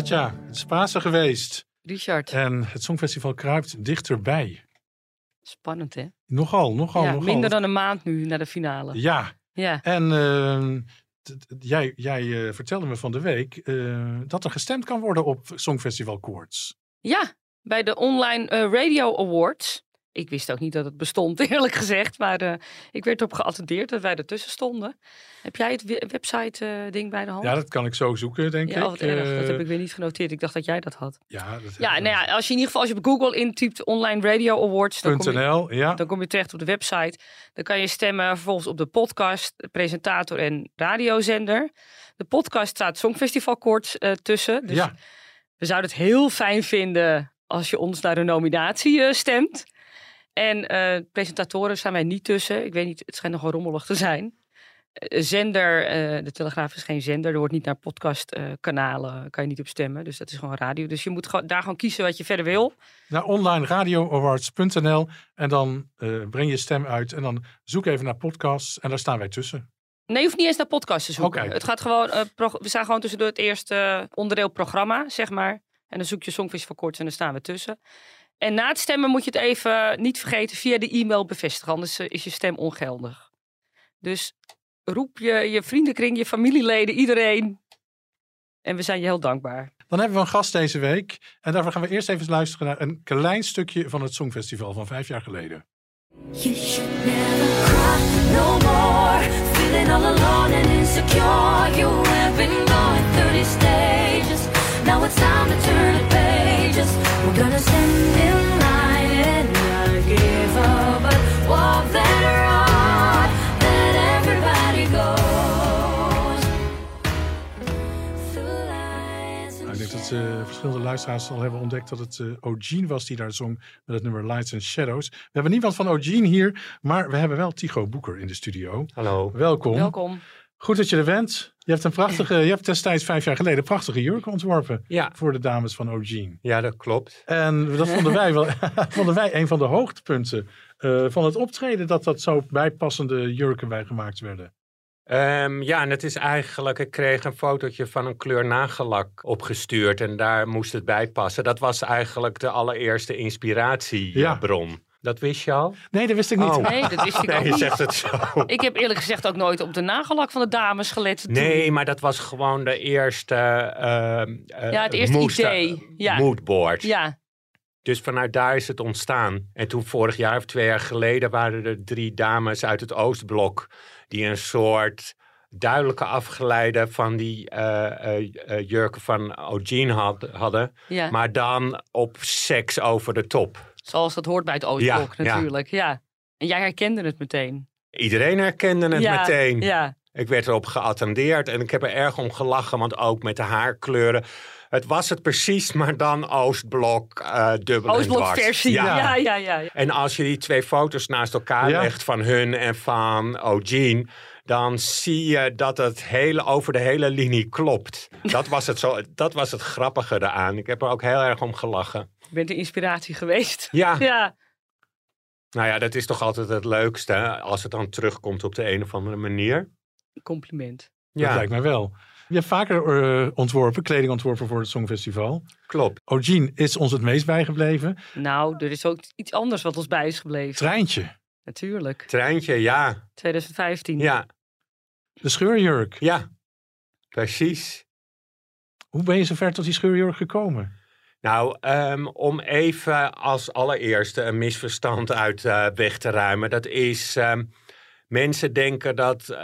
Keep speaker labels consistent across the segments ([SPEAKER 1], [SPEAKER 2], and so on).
[SPEAKER 1] Katja, het is Pasen geweest.
[SPEAKER 2] Richard,
[SPEAKER 1] En het Songfestival kruipt dichterbij.
[SPEAKER 2] spannend hè?
[SPEAKER 1] Nogal, nogal,
[SPEAKER 2] ja,
[SPEAKER 1] nogal.
[SPEAKER 2] minder dan een maand nu naar de finale.
[SPEAKER 1] Ja,
[SPEAKER 2] Ja,
[SPEAKER 1] en ehm, jij, jij eh, vertelde me van de week eh, dat er gestemd kan worden op Songfestival Koorts.
[SPEAKER 2] ja bij de Online eh, Radio Awards. Ik wist ook niet dat het bestond, eerlijk gezegd. Maar eh, ik werd erop geattendeerd dat wij ertussen stonden. Heb jij het we- website-ding bij de hand?
[SPEAKER 1] Ja, dat kan ik zo zoeken, denk
[SPEAKER 2] Ja,
[SPEAKER 1] ik.
[SPEAKER 2] wat erg. Dat
[SPEAKER 1] Eh,
[SPEAKER 2] heb ik weer niet genoteerd. Ik dacht dat jij dat had.
[SPEAKER 1] Ja, dat
[SPEAKER 2] Ja, nou ja, als je in ieder geval als je op Google intypt Online Radio Awards, dan kom, je,
[SPEAKER 1] ja.
[SPEAKER 2] dan kom je terecht op de website. Dan kan je stemmen vervolgens op de podcast, de presentator en radiozender. De podcast staat Songfestival kort eh, tussen. Dus
[SPEAKER 1] ja,
[SPEAKER 2] we zouden het heel fijn vinden als je ons naar de nominatie eh, stemt. En eh, presentatoren zijn wij niet tussen. Ik weet niet, het schijnt nogal rommelig te zijn. Eh, zender, eh, de Telegraaf is geen zender. Er wordt niet naar podcastkanalen, kan je niet op stemmen. Dus dat is gewoon radio. Dus je moet gewoon, daar gewoon kiezen wat je verder wil.
[SPEAKER 1] naar onlineradioawards.nl en dan breng je stem uit en dan zoek even naar podcasts en daar staan wij tussen.
[SPEAKER 2] Nee, je hoeft niet eens naar podcast te zoeken. Het gaat gewoon, we staan gewoon tussendoor het eerste onderdeel programma, zeg maar. En dan zoek je Songfestival kort en dan staan we tussen. En na het stemmen moet je het even niet vergeten via de e-mail bevestigen. Anders eh, is je stem ongeldig. Dus roep je, je vriendenkring, je familieleden, iedereen. En we zijn je heel dankbaar.
[SPEAKER 1] Dan hebben we een gast deze week en daarvoor gaan we eerst even luisteren naar een klein stukje van het Songfestival van vijf jaar geleden.
[SPEAKER 3] You should never cry no more. Feeling all alone and insecure. You have been going through these stages. Now it's time to turn the pages. We're gonna stand in line and not give up, but walk that road that everybody goes. Through lies and
[SPEAKER 1] ik denk dat verschillende luisteraars al hebben ontdekt dat het eh O'Gene was die daar zong met het nummer Lights and Shadows. We hebben niemand van O'Gene hier, maar we hebben wel Tycho Boeker in de studio.
[SPEAKER 4] Hallo.
[SPEAKER 1] Welkom.
[SPEAKER 2] Welkom.
[SPEAKER 1] Goed dat je er bent. Je hebt een prachtige, je hebt destijds vijf jaar geleden een prachtige jurk ontworpen
[SPEAKER 4] Ja,
[SPEAKER 1] voor de dames van O'Gene.
[SPEAKER 4] ja, dat klopt.
[SPEAKER 1] En dat vonden wij wel vonden wij een van de hoogtepunten eh, van het optreden, dat dat zo bijpassende jurken bij gemaakt werden.
[SPEAKER 4] Ehm, ja, en het is eigenlijk, ik kreeg een fotootje van een kleur nagellak opgestuurd en daar moest het bij passen. Dat was eigenlijk de allereerste inspiratiebron. Dat wist je al?
[SPEAKER 1] Nee, dat wist ik niet.
[SPEAKER 4] Oh.
[SPEAKER 2] Nee, dat wist ik
[SPEAKER 4] Nee,
[SPEAKER 2] ook
[SPEAKER 4] je
[SPEAKER 2] niet.
[SPEAKER 4] zegt het zo.
[SPEAKER 2] Ik heb eerlijk gezegd ook nooit op de nagellak van de dames gelet. toen-
[SPEAKER 4] Nee, maar dat was gewoon de eerste... ehm, eh,
[SPEAKER 2] Ja, het eerste
[SPEAKER 4] moest-
[SPEAKER 2] idee. Ja.
[SPEAKER 4] Moodboard.
[SPEAKER 2] Ja,
[SPEAKER 4] Dus vanuit daar is het ontstaan. En toen vorig jaar of twee jaar geleden waren er drie dames uit het Oostblok die een soort duidelijke afgeleide van die eh, eh, eh, jurken van had, hadden.
[SPEAKER 2] ja.
[SPEAKER 4] Maar dan op seks over de top.
[SPEAKER 2] Zoals dat hoort bij het Oostblok
[SPEAKER 4] Ja, ja.
[SPEAKER 2] natuurlijk. Ja. En jij herkende het meteen.
[SPEAKER 4] Iedereen herkende het
[SPEAKER 2] ja,
[SPEAKER 4] meteen.
[SPEAKER 2] Ja,
[SPEAKER 4] Ik werd erop geattendeerd en ik heb er erg om gelachen, want ook met de haarkleuren. Het was het precies, maar dan Oostblok uh, dubbel en
[SPEAKER 2] Oostblok versie. Ja. Ja, ja, ja,
[SPEAKER 4] En als je die twee foto's naast elkaar
[SPEAKER 1] Ja.
[SPEAKER 4] legt van hun en van O'Gene, dan zie je dat het hele, over de hele linie klopt. Dat was, het zo, dat was het grappige eraan. Ik heb er ook heel erg om gelachen.
[SPEAKER 2] Je bent een inspiratie geweest.
[SPEAKER 4] Ja,
[SPEAKER 2] Ja,
[SPEAKER 4] nou ja, dat is toch altijd het leukste, hè, als het dan terugkomt op de een of andere manier.
[SPEAKER 2] compliment.
[SPEAKER 1] Dat
[SPEAKER 4] Ja,
[SPEAKER 1] lijkt mij wel. Je hebt vaker eh, ontworpen, kleding ontworpen voor het Songfestival.
[SPEAKER 4] klopt.
[SPEAKER 1] O'Gene is ons het meest bijgebleven.
[SPEAKER 2] Nou, er is ook iets anders wat ons bij is gebleven.
[SPEAKER 1] Treintje,
[SPEAKER 2] Natuurlijk.
[SPEAKER 4] Treintje, ja.
[SPEAKER 2] 2015.
[SPEAKER 4] Ja,
[SPEAKER 1] de scheurjurk.
[SPEAKER 4] ja. Precies.
[SPEAKER 1] Hoe ben je zover tot die scheurjurk gekomen?
[SPEAKER 4] Nou, ehm, om even als allereerste een misverstand uit eh, weg te ruimen. Dat is, ehm, mensen denken dat, eh,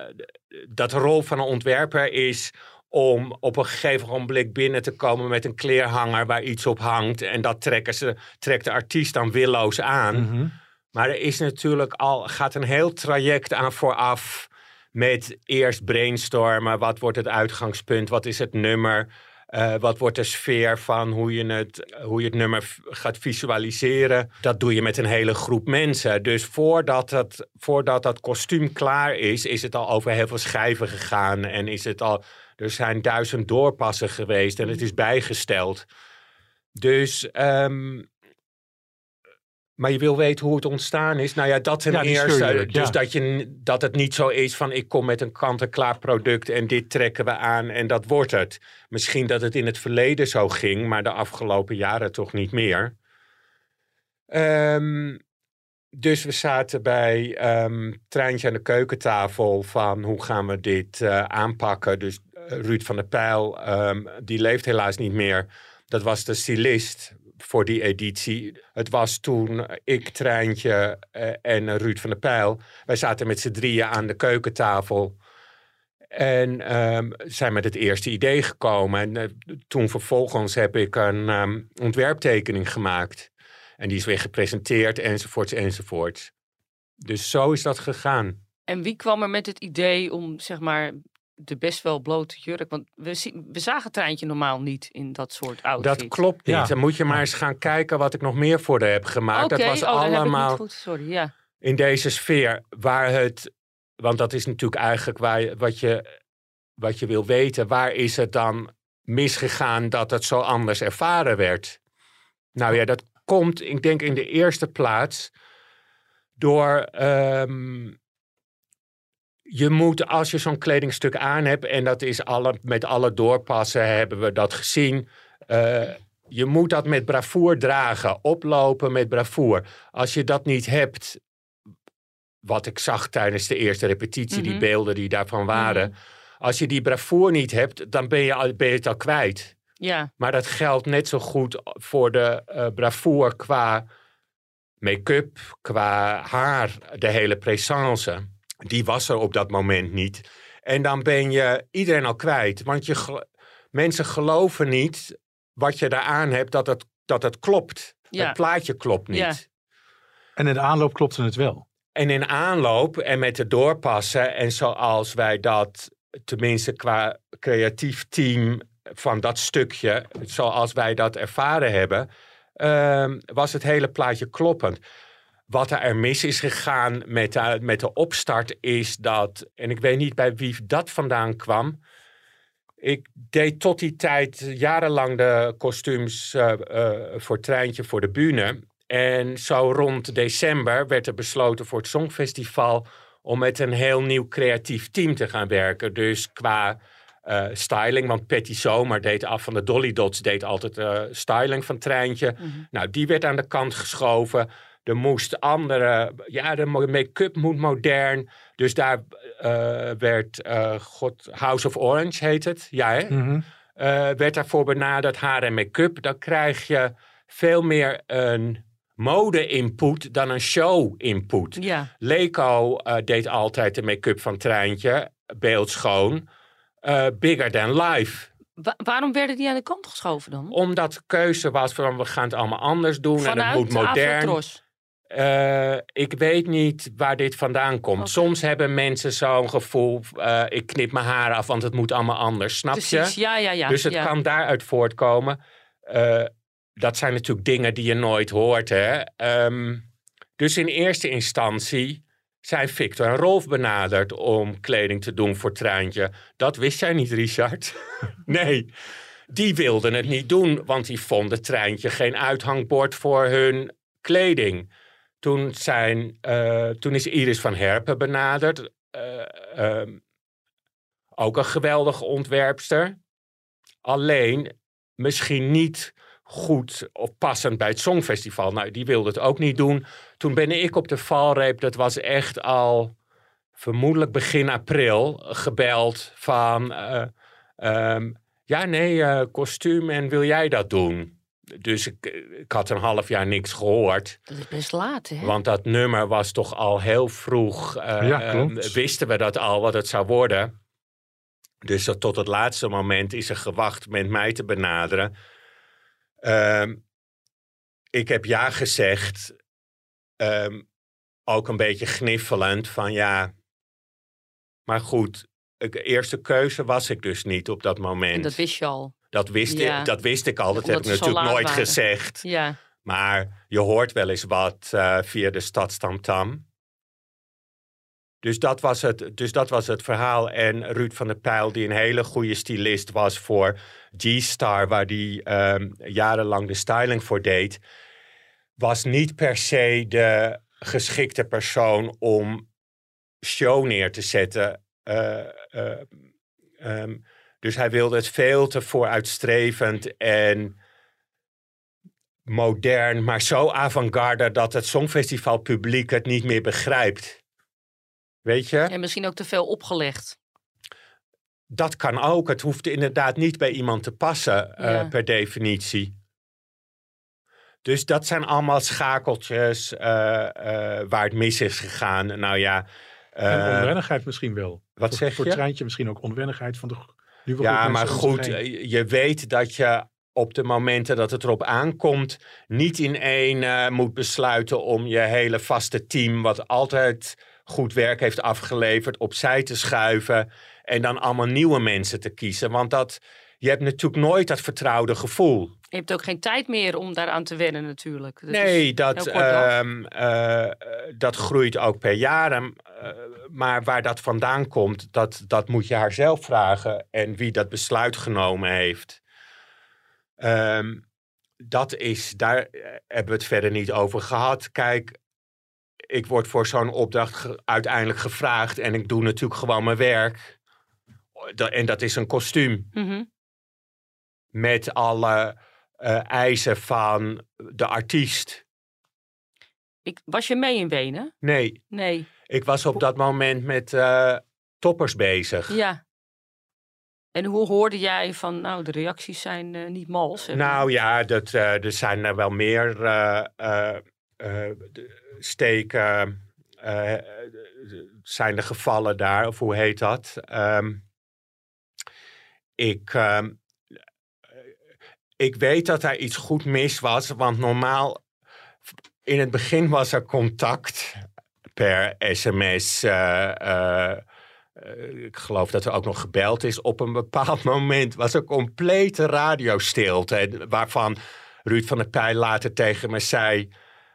[SPEAKER 4] dat de rol van een ontwerper is om op een gegeven moment binnen te komen met een kleerhanger waar iets op hangt. En dat trekken ze, trekt de artiest dan willoos aan.
[SPEAKER 1] Mhm.
[SPEAKER 4] Maar er is natuurlijk al, gaat een heel traject aan vooraf. Met eerst brainstormen. Wat wordt het uitgangspunt? Wat is het nummer? Eh, wat wordt de sfeer van hoe je, het, hoe je het nummer gaat visualiseren? Dat doe je met een hele groep mensen. Dus voordat, het, voordat dat kostuum klaar is, is het al over heel veel schijven gegaan. En is het al, er zijn duizend doorpassen geweest en het is bijgesteld. Dus, ehm, maar je wil weten hoe het ontstaan is. Nou ja, dat ten
[SPEAKER 1] Ja,
[SPEAKER 4] eerste. Dus
[SPEAKER 1] ja.
[SPEAKER 4] dat, je, dat het niet zo is van ik kom met een kant-en-klaar product en dit trekken we aan en dat wordt het. Misschien dat het in het verleden zo ging, maar de afgelopen jaren toch niet meer. Ehm, dus we zaten bij ehm Treintje aan de keukentafel van hoe gaan we dit eh, aanpakken. Dus eh, Ruud van der Pijl, ehm, die leeft helaas niet meer. Dat was de stylist voor die editie. Het was toen ik, Treintje eh, en Ruud van der Pijl. Wij zaten met z'n drieën aan de keukentafel. En ehm, zijn met het eerste idee gekomen. En eh, toen vervolgens heb ik een ehm, ontwerptekening gemaakt. En die is weer gepresenteerd, enzovoorts, enzovoorts. Dus zo is dat gegaan.
[SPEAKER 2] En wie kwam er met het idee om, zeg maar, de best wel blote jurk? Want we, zien, we zagen Treintje normaal niet in dat soort outfits.
[SPEAKER 4] Dat klopt niet.
[SPEAKER 1] Ja.
[SPEAKER 4] Dan moet je maar eens gaan kijken wat ik nog meer voor haar heb gemaakt.
[SPEAKER 2] Oké,
[SPEAKER 4] dat was
[SPEAKER 2] oh, dat heb ik
[SPEAKER 4] allemaal
[SPEAKER 2] niet goed. Sorry, ja.
[SPEAKER 4] in deze sfeer waar het... Want dat is natuurlijk eigenlijk waar je, wat, je, wat je wil weten. Waar is het dan misgegaan dat het zo anders ervaren werd? Nou ja, dat komt, ik denk in de eerste plaats... door... ehm, je moet, als je zo'n kledingstuk aan hebt... en dat is alle, met alle doorpassen hebben we dat gezien... eh, je moet dat met bravoer dragen, oplopen met bravoer. Als je dat niet hebt, wat ik zag tijdens de eerste repetitie, die
[SPEAKER 2] Mhm.
[SPEAKER 4] beelden die daarvan waren. Als je die bravoer niet hebt, dan ben je, al, ben je het al kwijt.
[SPEAKER 2] Ja,
[SPEAKER 4] Maar dat geldt net zo goed voor de eh bravoer qua make-up, qua haar, de hele présence. Die was er op dat moment niet. En dan ben je iedereen al kwijt. Want je, gel- mensen geloven niet wat je daar aan hebt, dat het, dat het klopt.
[SPEAKER 2] Ja.
[SPEAKER 4] Het plaatje klopt niet.
[SPEAKER 2] Ja.
[SPEAKER 1] En in de aanloop klopte het wel.
[SPEAKER 4] En in aanloop en met de doorpassen en zoals wij dat, tenminste qua creatief team van dat stukje, zoals wij dat ervaren hebben, ehm, was het hele plaatje kloppend. Wat er mis is gegaan met de, met de opstart is dat, en ik weet niet bij wie dat vandaan kwam. Ik deed tot die tijd jarenlang de kostuums eh, eh, voor Treintje voor de bühne. En zo rond december werd er besloten voor het Songfestival om met een heel nieuw creatief team te gaan werken. Dus qua eh, styling, want Patty Zomer deed af van de Dolly Dots, deed altijd eh, styling van Treintje. Nou, die werd aan de kant geschoven. Er moest andere, ja, de make-up moet modern. Dus daar eh, werd, eh, God, House of Orange heet het, ja hè?
[SPEAKER 1] Mhm.
[SPEAKER 4] eh, werd daarvoor benaderd, haar en make-up. Dan krijg je veel meer een mode-input dan een show-input.
[SPEAKER 2] ja.
[SPEAKER 4] Leco deed altijd de make-up van Treintje, beeldschoon, bigger than life.
[SPEAKER 2] Wa- waarom werden die aan de kant geschoven dan?
[SPEAKER 4] Omdat de keuze was van we gaan het allemaal anders doen en het moet modern.
[SPEAKER 2] Afrotros.
[SPEAKER 4] Eh, ik weet niet waar dit vandaan komt. Soms hebben mensen zo'n gevoel, eh, ik knip mijn haar af, want het moet allemaal anders. Snap je?
[SPEAKER 2] Precies, ja, ja, ja.
[SPEAKER 4] dus het
[SPEAKER 2] ja.
[SPEAKER 4] kan daaruit voortkomen. Eh, dat zijn natuurlijk dingen die je nooit hoort. Hè? Ehm, dus in eerste instantie zijn Victor en Rolf benaderd om kleding te doen voor Treintje. Dat wist jij niet, Richard? nee, die wilden het niet doen, want die vonden Treintje geen uithangbord voor hun kleding. Toen, zijn, eh, toen is Iris van Herpen benaderd. eh, ehm, ook een geweldige ontwerpster. Alleen misschien niet goed of passend bij het Songfestival. Nou, die wilde het ook niet doen. Toen ben ik op de valreep, dat was echt al vermoedelijk begin april, gebeld van... eh, ehm, ja, nee, kostuum en wil jij dat doen? Dus ik, ik had een half jaar niks gehoord.
[SPEAKER 2] Dat is best laat, hè?
[SPEAKER 4] Want dat nummer was toch al heel vroeg. eh,
[SPEAKER 1] Ja,
[SPEAKER 4] eh,
[SPEAKER 1] klopt.
[SPEAKER 4] wisten we dat al, wat het zou worden. Dus dat tot het laatste moment is er gewacht met mij te benaderen. Ehm, ik heb ja gezegd, ehm, ook een beetje gniffelend van ja. Maar goed, de eerste keuze was ik dus niet op dat moment.
[SPEAKER 2] En dat wist je al.
[SPEAKER 4] Dat wist,
[SPEAKER 2] Ja.
[SPEAKER 4] ik, dat wist ik al, dat
[SPEAKER 2] Omdat
[SPEAKER 4] heb ik natuurlijk nooit
[SPEAKER 2] waren.
[SPEAKER 4] gezegd.
[SPEAKER 2] Ja.
[SPEAKER 4] Maar je hoort wel eens wat eh, via de stadstamtam. Dus dat, was het, dus dat was het verhaal. En Ruud van der Pijl, die een hele goede stylist was voor G-Star, waar die ehm, jarenlang de styling voor deed, was niet per se de geschikte persoon om show neer te zetten. Eh, eh, ehm, dus hij wilde het veel te vooruitstrevend en modern, maar zo avant-garde dat het Songfestivalpubliek het niet meer begrijpt. Weet je?
[SPEAKER 2] En misschien ook te veel opgelegd.
[SPEAKER 4] Dat kan ook. Het hoeft inderdaad niet bij iemand te passen, eh, per definitie. Dus dat zijn allemaal schakeltjes eh, eh, waar het mis is gegaan. Nou ja,
[SPEAKER 1] En
[SPEAKER 4] eh,
[SPEAKER 1] onwennigheid misschien wel.
[SPEAKER 4] wat
[SPEAKER 1] voor,
[SPEAKER 4] zeg
[SPEAKER 1] Voor
[SPEAKER 4] je?
[SPEAKER 1] het treintje misschien ook onwennigheid van de
[SPEAKER 4] Ja, maar goed, eh, je weet dat je op de momenten dat het erop aankomt, niet in één eh, moet besluiten om je hele vaste team, wat altijd goed werk heeft afgeleverd, opzij te schuiven en dan allemaal nieuwe mensen te kiezen. Want dat, je hebt natuurlijk nooit dat vertrouwde gevoel.
[SPEAKER 2] Je hebt ook geen tijd meer om daaraan te wennen natuurlijk. Dat
[SPEAKER 4] nee, dat, ehm, eh, eh, dat groeit ook per jaar. Eh, maar waar dat vandaan komt, dat, dat moet je haar zelf vragen. En wie dat besluit genomen heeft. Ehm, dat is, daar hebben we het verder niet over gehad. Kijk, ik word voor zo'n opdracht ge- uiteindelijk gevraagd. En ik doe natuurlijk gewoon mijn werk. En dat is een kostuum
[SPEAKER 2] Mhm.
[SPEAKER 4] met alle eh, eisen van de artiest.
[SPEAKER 2] Ik, was je mee in Wenen?
[SPEAKER 4] Nee,
[SPEAKER 2] Nee.
[SPEAKER 4] ik was op dat moment met eh, toppers bezig.
[SPEAKER 2] Ja. En hoe hoorde jij van, nou, de reacties zijn eh, niet mals?
[SPEAKER 4] Nou ja, dat, eh, er zijn er wel meer steken. zijn er gevallen daar, of hoe heet dat? Ehm, ik, ehm, ik weet dat er iets goed mis was, want normaal in het begin was er contact per sms. eh, eh, ik geloof dat er ook nog gebeld is. Op een bepaald moment was er complete radiostilte. Waarvan Ruud van der Pijl later tegen me zei...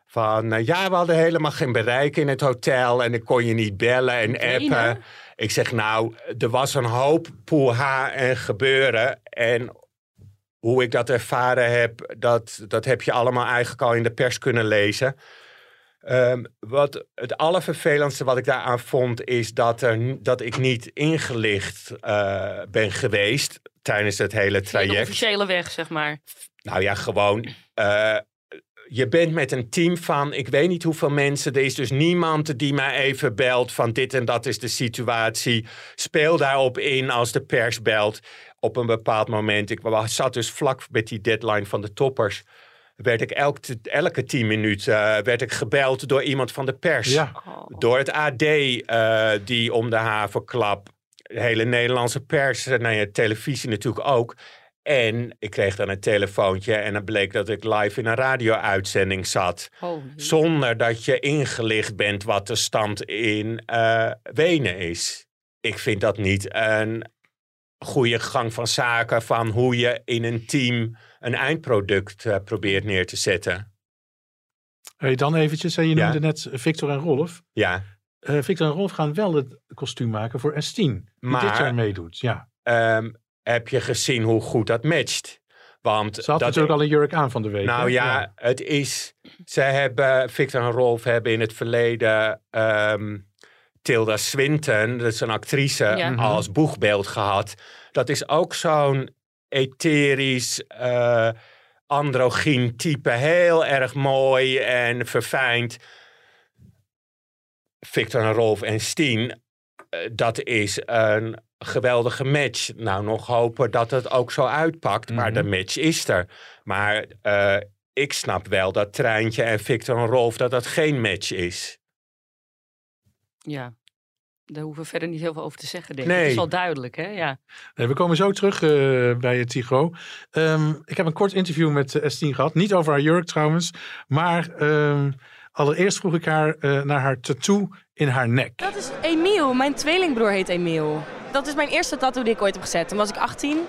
[SPEAKER 4] Van eh, ja, we hadden helemaal geen bereik in het hotel en ik kon je niet bellen en appen. Ik zeg nou, er was een hoop poeha en gebeuren. En hoe ik dat ervaren heb, dat, dat heb je allemaal eigenlijk al in de pers kunnen lezen. Ehm, wat het allervervelendste wat ik daaraan vond, is dat, er, dat ik niet ingelicht eh, ben geweest tijdens het hele
[SPEAKER 2] Via de
[SPEAKER 4] traject.
[SPEAKER 2] officiële weg, zeg maar.
[SPEAKER 4] Nou ja, gewoon. eh, je bent met een team van, ik weet niet hoeveel mensen. Er is dus niemand die mij even belt van dit en dat is de situatie. Speel daarop in als de pers belt op een bepaald moment. Ik was- zat dus vlak met die deadline van de toppers. Werd ik elk, elke tien minuten eh, werd ik gebeld door iemand van de pers.
[SPEAKER 1] Ja,
[SPEAKER 2] Oh.
[SPEAKER 4] Door het AD, eh, die om de havenklap. De hele Nederlandse pers, eh, nou ja, televisie natuurlijk ook. En ik kreeg dan een telefoontje en dan bleek dat ik live in een radio-uitzending zat.
[SPEAKER 2] Holy.
[SPEAKER 4] Zonder dat je ingelicht bent wat de stand in eh, Wenen is. Ik vind dat niet een goede gang van zaken van hoe je in een team een eindproduct eh, probeert neer te zetten.
[SPEAKER 1] Hey, dan eventjes, hè, je
[SPEAKER 4] Ja.
[SPEAKER 1] noemde net Victor en Rolf.
[SPEAKER 4] Ja,
[SPEAKER 1] Eh, Victor en Rolf gaan wel het kostuum maken voor Estine. Die
[SPEAKER 4] Maar-
[SPEAKER 1] dit jaar meedoet. Ja.
[SPEAKER 4] Ehm, heb je gezien hoe goed dat matcht? Want
[SPEAKER 1] Ze had
[SPEAKER 4] dat
[SPEAKER 1] natuurlijk al een jurk aan van de week.
[SPEAKER 4] Nou ja, het is. Ze hebben, Victor en Rolf hebben in het verleden ehm, Tilda Swinton, dat is een actrice,
[SPEAKER 2] Ja.
[SPEAKER 1] Mhm.
[SPEAKER 4] als boegbeeld gehad. Dat is ook zo'n etherisch, eh androgyn type. Heel erg mooi en verfijnd. Victor en Rolf en Steen, eh, dat is een geweldige match. Nou, nog hopen dat het ook zo uitpakt, maar
[SPEAKER 1] Mhm.
[SPEAKER 4] de match is er. Maar eh, ik snap wel dat Treintje en Victor en Rolf, dat dat geen match is.
[SPEAKER 2] Ja. daar hoeven we verder niet heel veel over te zeggen, denk ik.
[SPEAKER 4] Nee.
[SPEAKER 2] Het is wel duidelijk, hè? Ja.
[SPEAKER 1] Nee, we komen zo terug eh, bij het Tigo. Ehm, ik heb een kort interview met uh, Estine gehad. Niet over haar jurk trouwens. Maar ehm, allereerst vroeg ik haar eh, naar haar tattoo in haar nek.
[SPEAKER 5] Dat is Emiel. Mijn tweelingbroer heet Emiel. Dat is mijn eerste tattoo die ik ooit heb gezet. Toen was ik 18.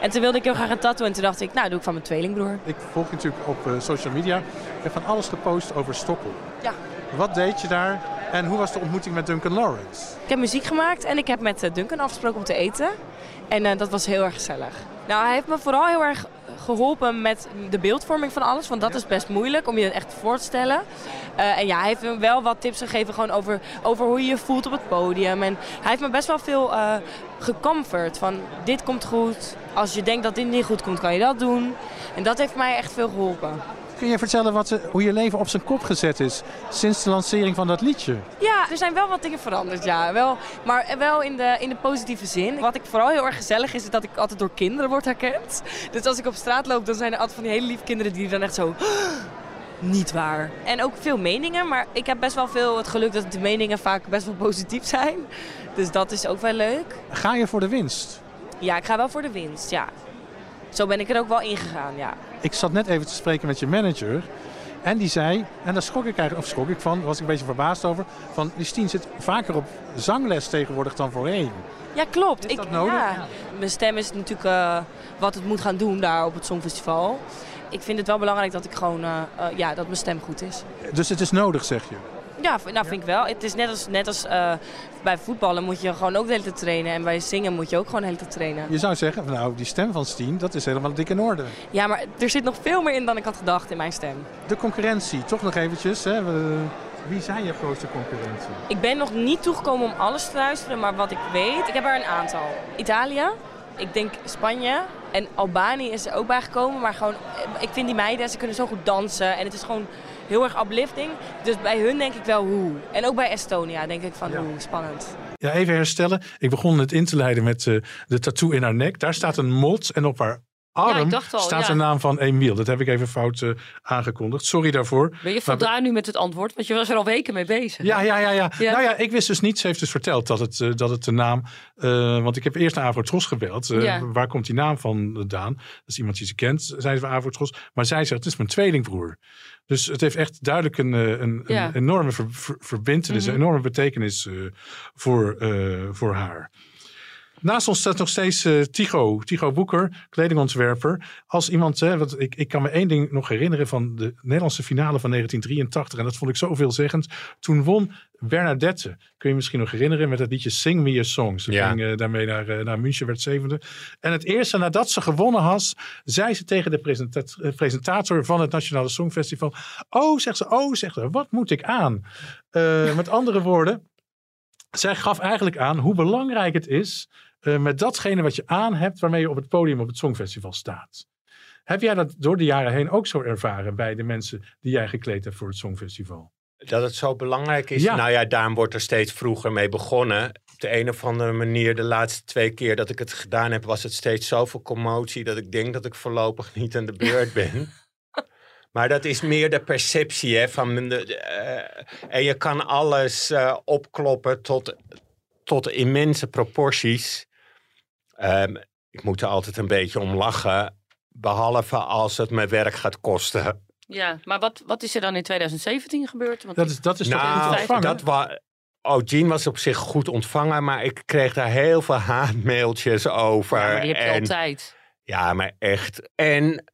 [SPEAKER 5] En toen wilde ik heel graag een tattoo. En toen dacht ik, nou, doe ik van mijn tweelingbroer.
[SPEAKER 1] Ik volg je natuurlijk op eh, social media. Ik heb van alles gepost over Stockholm.
[SPEAKER 5] Ja.
[SPEAKER 1] Wat deed je daar? En hoe was de ontmoeting met Duncan Lawrence?
[SPEAKER 5] Ik heb muziek gemaakt en ik heb met eh, Duncan afgesproken om te eten. En eh, dat was heel erg gezellig. Nou, hij heeft me vooral heel erg geholpen met de beeldvorming van alles. Want dat is best moeilijk om je het echt voor te stellen. Uh, en ja, hij heeft me wel wat tips gegeven gewoon over, over hoe je je voelt op het podium. En hij heeft me best wel veel uh, gecomfort. Van dit komt goed. Als je denkt dat dit niet goed komt, kan je dat doen. En dat heeft mij echt veel geholpen.
[SPEAKER 1] Kun je vertellen wat, hoe je leven op zijn kop gezet is sinds de lancering van dat liedje?
[SPEAKER 5] Ja, er zijn wel wat dingen veranderd, ja. Wel, maar wel in de, in de positieve zin. Wat ik vooral heel erg gezellig is, is dat ik altijd door kinderen word herkend. Dus als ik op straat loop, dan zijn er altijd van die hele lieve kinderen die dan echt zo... Niet waar. En ook veel meningen, maar ik heb best wel veel het geluk dat de meningen vaak best wel positief zijn. Dus dat is ook wel leuk.
[SPEAKER 1] Ga je voor de winst?
[SPEAKER 5] Ja, ik ga wel voor de winst, ja. Zo ben ik er ook wel ingegaan, ja.
[SPEAKER 1] Ik zat net even te spreken met je manager. En die zei, en daar schrok ik eigenlijk, of schrok ik van, was ik een beetje verbaasd over. Van, Listien zit vaker op zangles tegenwoordig dan voorheen.
[SPEAKER 5] Ja, klopt.
[SPEAKER 1] Is dat nodig?
[SPEAKER 5] Ja. Mijn stem is natuurlijk uh, wat het moet gaan doen daar op het Songfestival. Ik vind het wel belangrijk dat ik gewoon, uh, uh, ja, dat mijn stem goed is.
[SPEAKER 1] Dus het is nodig, zeg je?
[SPEAKER 5] Ja, nou vind ik wel. Het is net als, net als uh, bij voetballen moet je gewoon ook de hele tijd trainen. En bij zingen moet je ook gewoon de hele tijd trainen.
[SPEAKER 1] Je zou zeggen, nou die stem van Steen, dat is helemaal dik in orde.
[SPEAKER 5] Ja, maar er zit nog veel meer in dan ik had gedacht in mijn stem.
[SPEAKER 1] De concurrentie, toch nog eventjes. Hè? Wie zijn je grootste concurrentie?
[SPEAKER 5] Ik ben nog niet toegekomen om alles te luisteren, maar wat ik weet, ik heb er een aantal. Italië, ik denk Spanje en Albanië is er ook bijgekomen. Maar gewoon, ik vind die meiden, ze kunnen zo goed dansen. En het is gewoon heel erg uplifting. Dus bij hun denk ik wel hoe. En ook bij Estonia denk ik van ja. hoe, spannend.
[SPEAKER 1] Ja, even herstellen. Ik begon het in te leiden met uh, de tattoo in haar nek. Daar staat een mot en op haar arm
[SPEAKER 2] ja, al,
[SPEAKER 1] staat
[SPEAKER 2] ja.
[SPEAKER 1] de naam van Emiel. Dat heb ik even fout uh, aangekondigd. Sorry daarvoor.
[SPEAKER 2] Ben je voldaan nu met het antwoord? Want je was er al weken mee bezig.
[SPEAKER 1] Ja, ja, ja, ja. ja. Nou ja, ik wist dus niet. Ze heeft dus verteld dat het, uh, dat het de naam... Uh, want ik heb eerst naar Avrotros gebeld. Ja. Waar komt die naam vandaan? Dat is iemand die ze kent, zei ze van Avrotros. Maar zij zegt, het is mijn tweelingbroer. Dus het heeft echt duidelijk een, een, ja. een enorme ver, ver, verbintenis, mm -hmm. een enorme betekenis voor, voor haar. Naast ons staat nog steeds uh, Tigo, Tigo Boeker, kledingontwerper. Als iemand, hè, wat, ik, ik kan me één ding nog herinneren van de Nederlandse finale van 1983. En dat vond ik zo veelzeggend. Toen won Bernadette, kun je, je misschien nog herinneren, met het liedje Sing Me a Song. Ze
[SPEAKER 4] ja.
[SPEAKER 1] ging uh, daarmee naar, uh, naar München, werd zevende. En het eerste nadat ze gewonnen had, zei ze tegen de presenta presentator van het Nationale Songfestival. Oh, zegt ze, oh, zegt ze, wat moet ik aan? Uh, met andere woorden, zij gaf eigenlijk aan hoe belangrijk het is uh, met datgene wat je aan hebt waarmee je op het podium op het Songfestival staat. Heb jij dat door de jaren heen ook zo ervaren bij de mensen die jij gekleed hebt voor het Songfestival?
[SPEAKER 4] Dat het zo belangrijk is?
[SPEAKER 1] Ja.
[SPEAKER 4] Nou ja, daarom wordt er steeds vroeger mee begonnen. Op de een of andere manier, de laatste twee keer dat ik het gedaan heb, was het steeds zoveel commotie dat ik denk dat ik voorlopig niet aan de beurt ben. Maar dat is meer de perceptie hè, van de, uh, en je kan alles uh, opkloppen tot, tot immense proporties. Um, ik moet er altijd een beetje om lachen, behalve als het me werk gaat kosten.
[SPEAKER 2] Ja, maar wat, wat is er dan in 2017 gebeurd? Want
[SPEAKER 1] dat is, dat is
[SPEAKER 4] nou,
[SPEAKER 1] toch
[SPEAKER 4] dat was. Oh, Jean was op zich goed ontvangen, maar ik kreeg daar heel veel haatmailtjes over.
[SPEAKER 2] Ja, maar die heb je
[SPEAKER 4] en,
[SPEAKER 2] altijd.
[SPEAKER 4] Ja, maar echt. En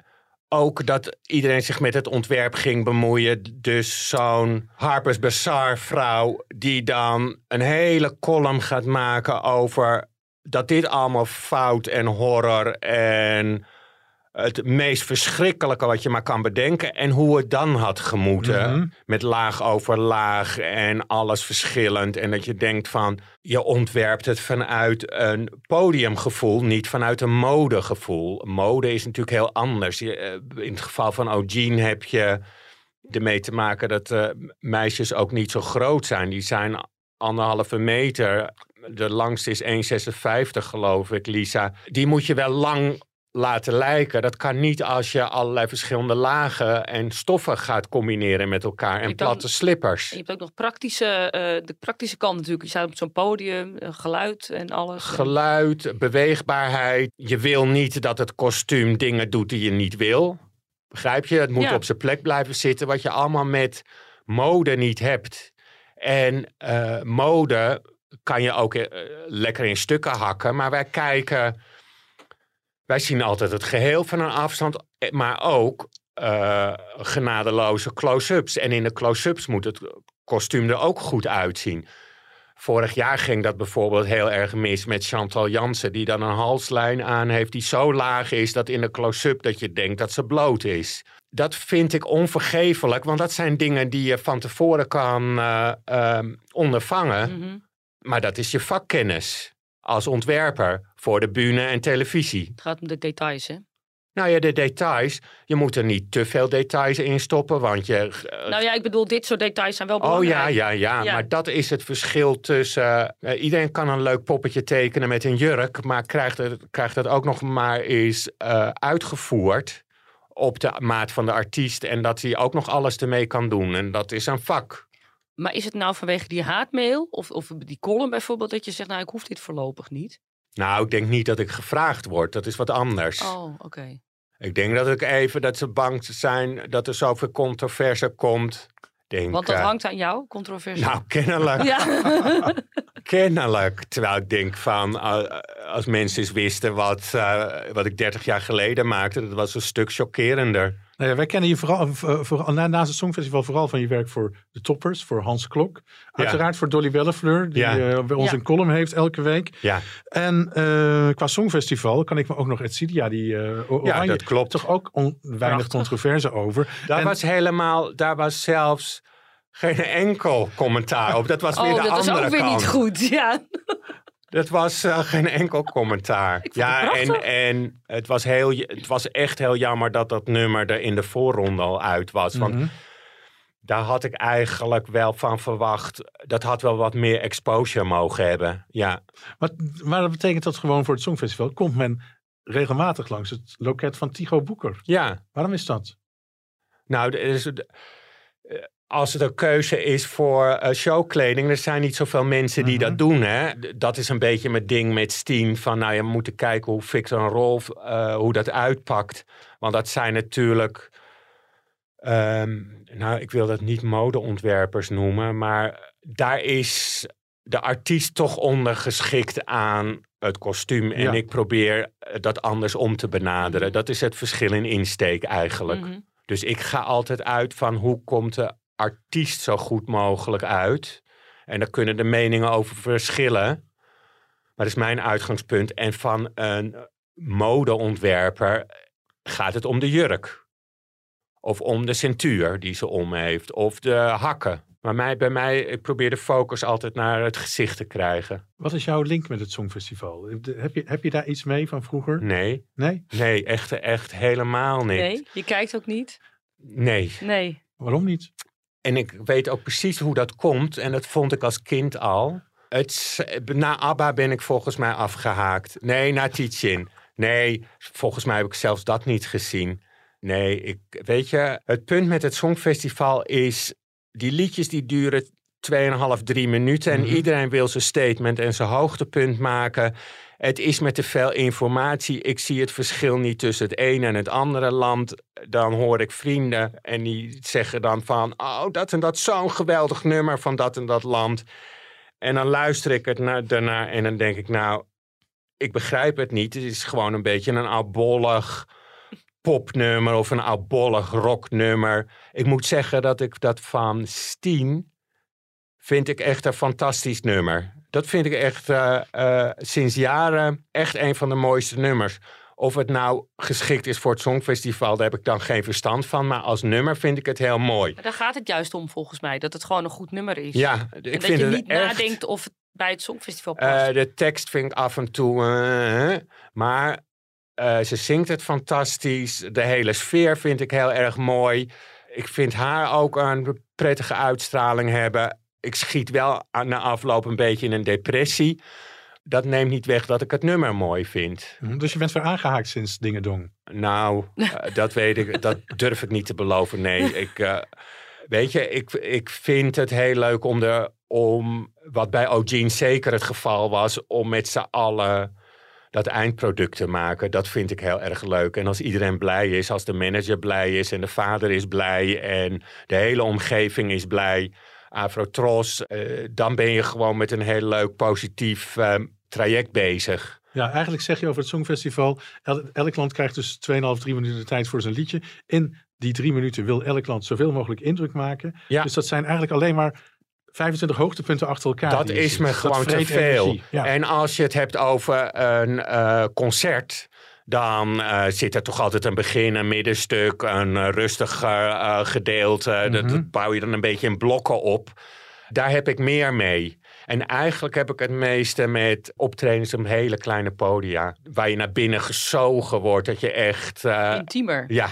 [SPEAKER 4] ook dat iedereen zich met het ontwerp ging bemoeien. Dus zo'n Harper's Bazaar vrouw die dan een hele column gaat maken over dat dit allemaal fout en horror en het meest verschrikkelijke wat je maar kan bedenken. En hoe het dan had gemoeten.
[SPEAKER 1] Mhm.
[SPEAKER 4] Met laag over laag en alles verschillend. En dat je denkt van, je ontwerpt het vanuit een podiumgevoel, niet vanuit een modegevoel. Mode is natuurlijk heel anders. Je, eh, in het geval van O'Gene heb je ermee te maken dat uh, meisjes ook niet zo groot zijn. Die zijn anderhalve meter. De langste is 1,56 geloof ik, Lisa. Die moet je wel lang laten lijken. Dat kan niet als je allerlei verschillende lagen en stoffen gaat combineren met elkaar. En
[SPEAKER 2] ook-
[SPEAKER 4] platte slippers.
[SPEAKER 2] Je hebt ook nog praktische, eh, de praktische kant natuurlijk. Je staat op zo'n podium, eh, geluid en alles.
[SPEAKER 4] Geluid, beweegbaarheid. Je wil niet dat het kostuum dingen doet die je niet wil. Begrijp je? Het moet
[SPEAKER 2] Ja.
[SPEAKER 4] op zijn plek blijven zitten. Wat je allemaal met mode niet hebt. En eh, mode kan je ook eh, lekker in stukken hakken. Maar wij kijken... Wij zien altijd het geheel van een afstand. eh, Maar ook eh, genadeloze close-ups. En in de close-ups moet het kostuum er ook goed uitzien. Vorig jaar ging dat bijvoorbeeld heel erg mis met Chantal Jansen, die dan een halslijn aan heeft die zo laag is dat in de close-up dat je denkt dat ze bloot is. Dat vind ik onvergeeflijk, want dat zijn dingen die je van tevoren kan ondervangen.
[SPEAKER 2] Mhm.
[SPEAKER 4] Maar dat is je vakkennis als ontwerper voor de bühne en televisie.
[SPEAKER 2] Het gaat om de details, hè?
[SPEAKER 4] Nou ja, de details. Je moet er niet te veel details in stoppen, want je... eh,
[SPEAKER 2] Nou ja, ik bedoel, dit soort details zijn wel
[SPEAKER 4] Oh
[SPEAKER 2] belangrijk.
[SPEAKER 4] ja, ja, ja,
[SPEAKER 2] Ja.
[SPEAKER 4] Maar dat is het verschil tussen. eh, iedereen kan een leuk poppetje tekenen met een jurk, maar krijgt het, krijgt het ook nog maar eens eh, uitgevoerd op de maat van de artiest en dat hij ook nog alles ermee kan doen. En dat is een vak.
[SPEAKER 2] Maar is het nou vanwege die haatmail of, of die column bijvoorbeeld dat je zegt, nou ik hoef dit voorlopig niet?
[SPEAKER 4] Nou, ik denk niet dat ik gevraagd word. Dat is wat anders.
[SPEAKER 2] Oh, oké.
[SPEAKER 4] Ik denk dat ik even dat ze bang zijn dat er zoveel controverse komt. Denk,
[SPEAKER 2] Want dat
[SPEAKER 4] eh,
[SPEAKER 2] hangt aan jou, controversie.
[SPEAKER 4] Nou, kennelijk.
[SPEAKER 2] ja.
[SPEAKER 4] Kennelijk. Terwijl ik denk van, eh, als mensen eens wisten wat, eh, wat ik 30 jaar geleden maakte, dat was een stuk chockerender.
[SPEAKER 1] Nou ja, wij kennen je vooral, eh, vooral na- naast het Songfestival vooral van je werk voor de toppers, voor Hans Klok. Uiteraard voor Dolly Wellefleur, die
[SPEAKER 4] Ja.
[SPEAKER 1] eh, bij ons
[SPEAKER 2] Ja.
[SPEAKER 1] een column heeft elke week.
[SPEAKER 4] Ja,
[SPEAKER 1] En eh, qua Songfestival kan ik me ook nog Etsidia, die eh
[SPEAKER 4] ja
[SPEAKER 1] Oranje,
[SPEAKER 4] dat klopt.
[SPEAKER 1] toch ook on- weinig
[SPEAKER 2] Prachtig.
[SPEAKER 1] controverse over.
[SPEAKER 4] Daar
[SPEAKER 1] En-
[SPEAKER 4] was helemaal, daar was zelfs geen enkel commentaar op. Dat was weer
[SPEAKER 2] Oh,
[SPEAKER 4] de
[SPEAKER 2] dat was
[SPEAKER 4] andere
[SPEAKER 2] ook weer
[SPEAKER 4] kant.
[SPEAKER 2] niet goed. Ja.
[SPEAKER 4] Dat was eh, geen enkel commentaar.
[SPEAKER 2] vond het
[SPEAKER 4] Ja, en, en het, was heel, het was echt heel jammer dat dat nummer er in de voorronde al uit was. Want
[SPEAKER 1] Mhm.
[SPEAKER 4] daar had ik eigenlijk wel van verwacht. Dat had wel wat meer exposure mogen hebben. Ja,
[SPEAKER 1] Maar, maar dat betekent dat gewoon voor het Songfestival komt men regelmatig langs het loket van Tycho Boeker.
[SPEAKER 4] ja.
[SPEAKER 1] Waarom is dat?
[SPEAKER 4] Nou, er is, eh, als het een keuze is voor eh, showkleding, er zijn niet zoveel mensen die
[SPEAKER 1] Mhm.
[SPEAKER 4] dat doen. Hè? Dat is een beetje mijn ding met Steen. Van nou, je moet moeten kijken hoe Victor en Rolf, eh, hoe dat uitpakt. Want dat zijn natuurlijk, ehm, nou, ik wil dat niet modeontwerpers noemen, maar daar is de artiest toch ondergeschikt aan het kostuum. En
[SPEAKER 1] Ja.
[SPEAKER 4] ik probeer dat anders om te benaderen. Dat is het verschil in insteek eigenlijk.
[SPEAKER 2] Mhm.
[SPEAKER 4] Dus ik ga altijd uit van hoe komt de artiest zo goed mogelijk uit. En daar kunnen de meningen over verschillen. Maar dat is mijn uitgangspunt. En van een modeontwerper gaat het om de jurk. Of om de centuur die ze om heeft. Of de hakken. Maar mij, bij mij, ik probeer de focus altijd naar het gezicht te krijgen.
[SPEAKER 1] Wat is jouw link met het Songfestival? Heb je, heb je daar iets mee van vroeger?
[SPEAKER 4] Nee,
[SPEAKER 1] Nee?
[SPEAKER 4] nee, echt, echt helemaal niet.
[SPEAKER 2] Nee, je kijkt ook niet?
[SPEAKER 4] nee.
[SPEAKER 2] Nee.
[SPEAKER 1] Waarom niet?
[SPEAKER 4] En ik weet ook precies hoe dat komt. En dat vond ik als kind al. Het, na ABBA ben ik volgens mij afgehaakt. Nee, na Tietjin. Nee, volgens mij heb ik zelfs dat niet gezien. Nee, ik, weet je, het punt met het Songfestival is... die liedjes die duren 2,5, 3 minuten... en
[SPEAKER 1] Mhm.
[SPEAKER 4] iedereen wil zijn statement en zijn hoogtepunt maken... Het is met te veel informatie. Ik zie het verschil niet tussen het ene en het andere land. Dan hoor ik vrienden en die zeggen dan van... oh, dat en dat zo'n geweldig nummer van dat en dat land. En dan luister ik het naar, daarnaar en dan denk ik... nou, ik begrijp het niet. Het is gewoon een beetje een oudbollig popnummer... of een oudbollig rocknummer. Ik moet zeggen dat ik dat van Steen... vind ik echt een fantastisch nummer. Dat vind ik echt eh, eh, sinds jaren echt een van de mooiste nummers. Of het nou geschikt is voor het Songfestival, daar heb ik dan geen verstand van. Maar als nummer vind ik het heel mooi.
[SPEAKER 2] Maar daar gaat het juist om volgens mij. Dat het gewoon een goed nummer is.
[SPEAKER 4] Ja,
[SPEAKER 2] en
[SPEAKER 4] ik
[SPEAKER 2] dat
[SPEAKER 4] vind
[SPEAKER 2] je
[SPEAKER 4] het
[SPEAKER 2] niet
[SPEAKER 4] echt...
[SPEAKER 2] nadenkt of het bij het Songfestival past.
[SPEAKER 4] Eh, de tekst vind ik af en toe... maar ze zingt het fantastisch. De hele sfeer vind ik heel erg mooi. Ik vind haar ook een prettige uitstraling hebben. Ik schiet wel aan de afloop een beetje in een depressie. dat neemt niet weg dat ik het nummer mooi vind.
[SPEAKER 1] Hm, Dus je bent weer aangehaakt sinds Dingedong.
[SPEAKER 4] Nou, eh, dat weet ik, dat durf ik niet te beloven. Nee, ik, eh, weet je, ik, ik vind het heel leuk om, de, om, wat bij O'Gene zeker het geval was, om met z'n allen dat eindproduct te maken. Dat vind ik heel erg leuk. En als iedereen blij is, als de manager blij is en de vader is blij en de hele omgeving is blij, Afrotros, eh, dan ben je gewoon met een heel leuk, positief eh, traject bezig.
[SPEAKER 1] Ja, eigenlijk zeg je over het Songfestival, el- elk land krijgt dus 2,5, 3 minuten de tijd voor zijn liedje. In die drie minuten wil elk land zoveel mogelijk indruk maken.
[SPEAKER 4] Ja.
[SPEAKER 1] Dus dat zijn eigenlijk alleen maar 25 hoogtepunten achter elkaar.
[SPEAKER 4] Dat is me gewoon te veel.
[SPEAKER 1] Ja.
[SPEAKER 4] En als je het hebt over een eh, concert, dan eh, zit er toch altijd een begin, een middenstuk, een eh, rustig eh, gedeelte. dat,
[SPEAKER 1] Mhm.
[SPEAKER 4] dat bouw je dan een beetje in blokken op. Daar heb ik meer mee. En eigenlijk heb ik het meeste met optredens op hele kleine podia. Waar je naar binnen gezogen wordt. Dat je echt. eh,
[SPEAKER 2] Intiemer.
[SPEAKER 4] ja.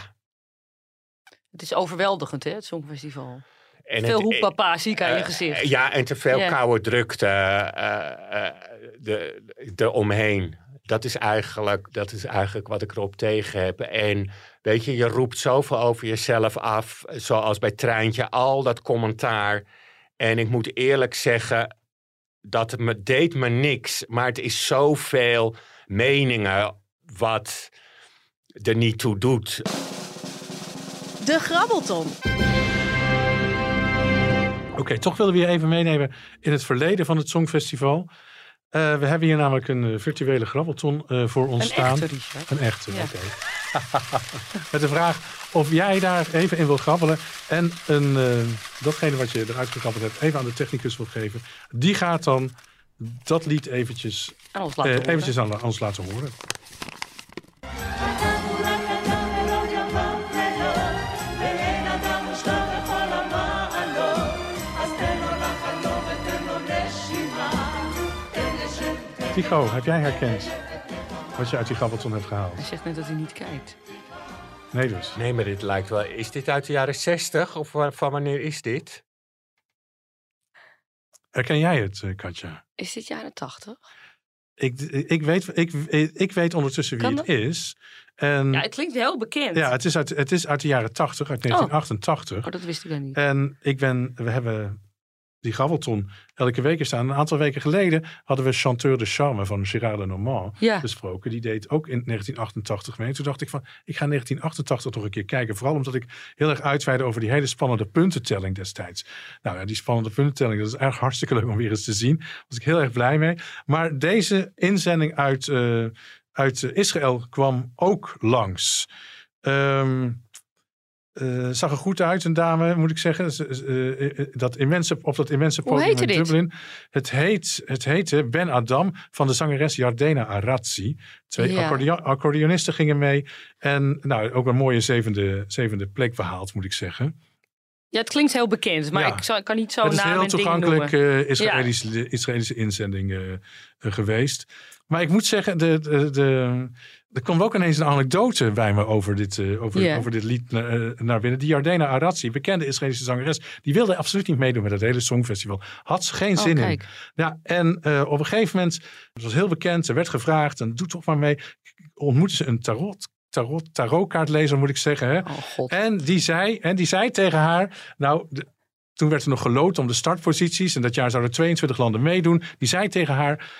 [SPEAKER 2] Het is overweldigend, hè, het Songfestival.
[SPEAKER 4] En
[SPEAKER 2] Veel hoepapa zie ik aan je gezicht.
[SPEAKER 4] Ja, en te veel koude drukte eh, eh, de, de omheen. Dat is, eigenlijk, dat is eigenlijk wat ik erop tegen heb. En weet je, je roept zoveel over jezelf af. Zoals bij Treintje, al dat commentaar. En ik moet eerlijk zeggen, dat het me, deed me niks. Maar het is zoveel meningen wat er niet toe doet.
[SPEAKER 5] De Grabbelton.
[SPEAKER 1] Oké, toch willen we je even meenemen in het verleden van het Songfestival. Eh, we hebben hier namelijk een eh, virtuele grabbelton eh, voor ons
[SPEAKER 2] Een
[SPEAKER 1] staan.
[SPEAKER 2] echte, Richard.
[SPEAKER 1] Een echte,
[SPEAKER 2] Ja.
[SPEAKER 1] oké. Met de vraag of jij daar even in wil grabbelen. En een, datgene wat je eruit gegrabbeld hebt, even aan de technicus wil geven. Die gaat dan dat lied eventjes,
[SPEAKER 2] Aan ons laten horen.
[SPEAKER 1] eventjes aan ons laten horen. Tycho, heb jij herkend wat je uit die grabbelton hebt gehaald?
[SPEAKER 2] Hij zegt net dat hij niet kijkt.
[SPEAKER 1] Nee dus.
[SPEAKER 4] Nee, maar dit lijkt wel. Is dit uit de jaren 60 of wa- van wanneer is dit?
[SPEAKER 1] Herken jij het, eh, Katja?
[SPEAKER 2] Is dit jaren tachtig?
[SPEAKER 1] Ik, ik, weet, ik, ik weet ondertussen wie
[SPEAKER 2] Kan
[SPEAKER 1] het is. En
[SPEAKER 2] Ja, het klinkt heel bekend.
[SPEAKER 1] Ja, het is uit, het is uit de jaren 80, uit 1988.
[SPEAKER 2] Oh, dat wist ik dan niet.
[SPEAKER 1] En ik ben, we hebben die grabbelton elke week er staan. Een aantal weken geleden hadden we Chanteur de Charme van Gérard Lenormand
[SPEAKER 2] Ja.
[SPEAKER 1] besproken. Die deed ook in 1988 mee. Toen dacht ik van, ik ga 1988 nog een keer kijken. Vooral omdat ik heel erg uitweide over die hele spannende puntentelling destijds. Nou ja, die spannende puntentelling, dat is echt hartstikke leuk om weer eens te zien. Daar was ik heel erg blij mee. Maar deze inzending uit, eh, uit Israël kwam ook langs. Ehm eh, zag er goed uit, een dame, moet ik zeggen. Ze- ze- eh, dat immense, op dat immense podium in
[SPEAKER 2] dit?
[SPEAKER 1] Dublin. Het, heet, het heette Ben Adam van de zangeres Jardena Arazzi. Twee
[SPEAKER 2] Ja.
[SPEAKER 1] accordeon- accordeonisten gingen mee. En nou, ook een mooie zevende, zevende plek behaald, moet ik zeggen.
[SPEAKER 2] Ja, het klinkt heel bekend, maar
[SPEAKER 1] Ja.
[SPEAKER 2] ik kan niet zo
[SPEAKER 1] het is
[SPEAKER 2] naam
[SPEAKER 1] heel toegankelijk eh, Israëlische, Israëlische inzending geweest. Maar ik moet zeggen, de, de, de, er kwam ook ineens een anekdote bij me over dit, eh, over, over dit lied naar, eh, naar binnen. Die Jardena Arazzi, bekende Israëlische zangeres, die wilde absoluut niet meedoen met het hele Songfestival. Had ze geen
[SPEAKER 2] Oh,
[SPEAKER 1] zin in. Ja, en eh, op een gegeven moment, het was heel bekend, er werd gevraagd, en doe toch maar mee, ontmoette ze een tarot, tarot, tarotkaartlezer, moet ik zeggen. Hè?
[SPEAKER 2] Oh.
[SPEAKER 1] En die zei, en die zei tegen haar, nou, de- toen werd er nog geloot om de startposities. En dat jaar zouden 22 landen meedoen. Die zei tegen haar,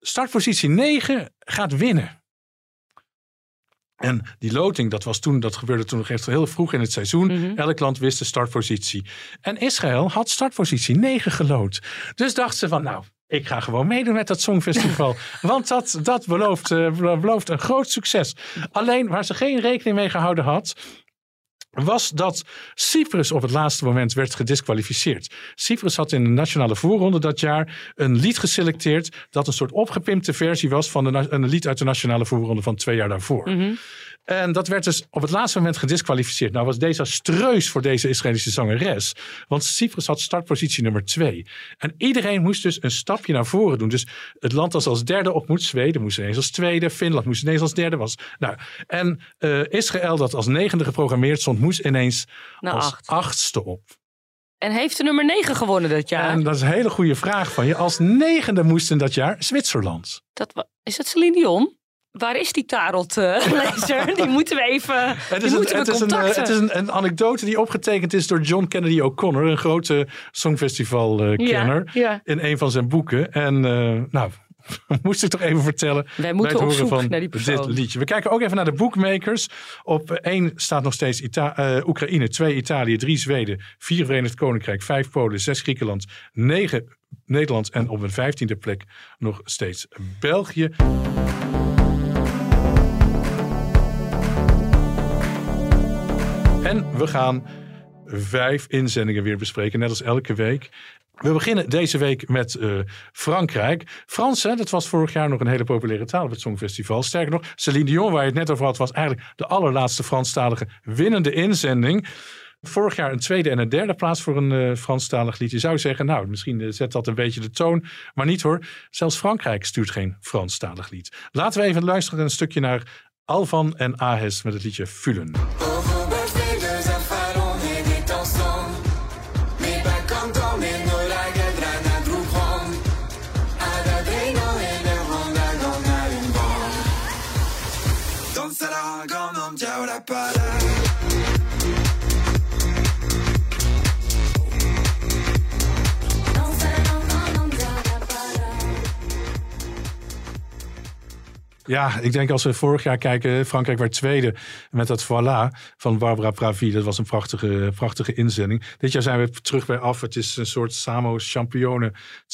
[SPEAKER 1] startpositie 9 gaat winnen. En die loting, dat, was toen, dat gebeurde toen nog echt heel vroeg in het seizoen.
[SPEAKER 2] Mhm.
[SPEAKER 1] Elk land wist de startpositie. En Israël had startpositie 9 geloot. Dus dacht ze van, nou, ik ga gewoon meedoen met dat Songfestival. want dat, dat belooft, eh, belooft een groot succes. Alleen waar ze geen rekening mee gehouden had was dat Cyprus op het laatste moment werd gedisqualificeerd. Cyprus had in de nationale voorronde dat jaar een lied geselecteerd dat een soort opgepimpte versie was van een lied uit de nationale voorronde van twee jaar daarvoor.
[SPEAKER 2] Mhm.
[SPEAKER 1] En dat werd dus op het laatste moment gedisqualificeerd. Nou was desastreus voor deze Israëlische zangeres. Want Cyprus had startpositie nummer twee. En iedereen moest dus een stapje naar voren doen. Dus het land dat als derde op moet. Zweden moest ineens als tweede. Finland moest ineens als derde. Was, nou, en eh, Israël dat als negende geprogrammeerd stond. Moest ineens
[SPEAKER 2] Nou,
[SPEAKER 1] als
[SPEAKER 2] acht.
[SPEAKER 1] achtste op.
[SPEAKER 2] En heeft de nummer 9 gewonnen dat jaar?
[SPEAKER 1] En dat is een hele goede vraag van je. Als negende moest in dat jaar Zwitserland.
[SPEAKER 2] Dat, is dat Celine Dion? Waar is die tarotlezer? die moeten we even
[SPEAKER 1] Het
[SPEAKER 2] die
[SPEAKER 1] is, een,
[SPEAKER 2] moeten
[SPEAKER 1] het
[SPEAKER 2] we
[SPEAKER 1] is, een, eh,
[SPEAKER 2] contacten.
[SPEAKER 1] het is een, een anekdote die opgetekend is door John Kennedy O'Connor, een grote songfestival-kenner,
[SPEAKER 2] ja, ja.
[SPEAKER 1] in een van zijn boeken. En eh, nou, moest ik toch even vertellen
[SPEAKER 2] Wij moeten
[SPEAKER 1] bij
[SPEAKER 2] op
[SPEAKER 1] het horen
[SPEAKER 2] zoek
[SPEAKER 1] van
[SPEAKER 2] naar die
[SPEAKER 1] dit liedje. We kijken ook even naar de bookmakers. Op één staat nog steeds Ita eh, Oekraïne, twee Italië, drie Zweden, vier Verenigd Koninkrijk, vijf Polen, zes Griekenland, negen Nederland en op een vijftiende plek nog steeds België. En we gaan vijf inzendingen weer bespreken, net als elke week. We beginnen deze week met eh, Frankrijk. Frans, hè, dat was vorig jaar nog een hele populaire taal op het Songfestival. Sterker nog, Céline Dion, waar je het net over had, was eigenlijk de allerlaatste Franstalige winnende inzending. Vorig jaar een tweede en een derde plaats voor een eh, Franstalig lied. Je zou zeggen, nou, misschien eh, zet dat een beetje de toon. Maar niet hoor, zelfs Frankrijk stuurt geen Franstalig lied. Laten we even luisteren een stukje naar Alvan en Ahes met het liedje Fulen. But. Ja, ik denk als we vorig jaar kijken, Frankrijk werd tweede met dat Voilà van Barbara Pravi. Dat was een prachtige, prachtige inzending. Dit jaar zijn we terug bij af. Het is een soort Samo Champione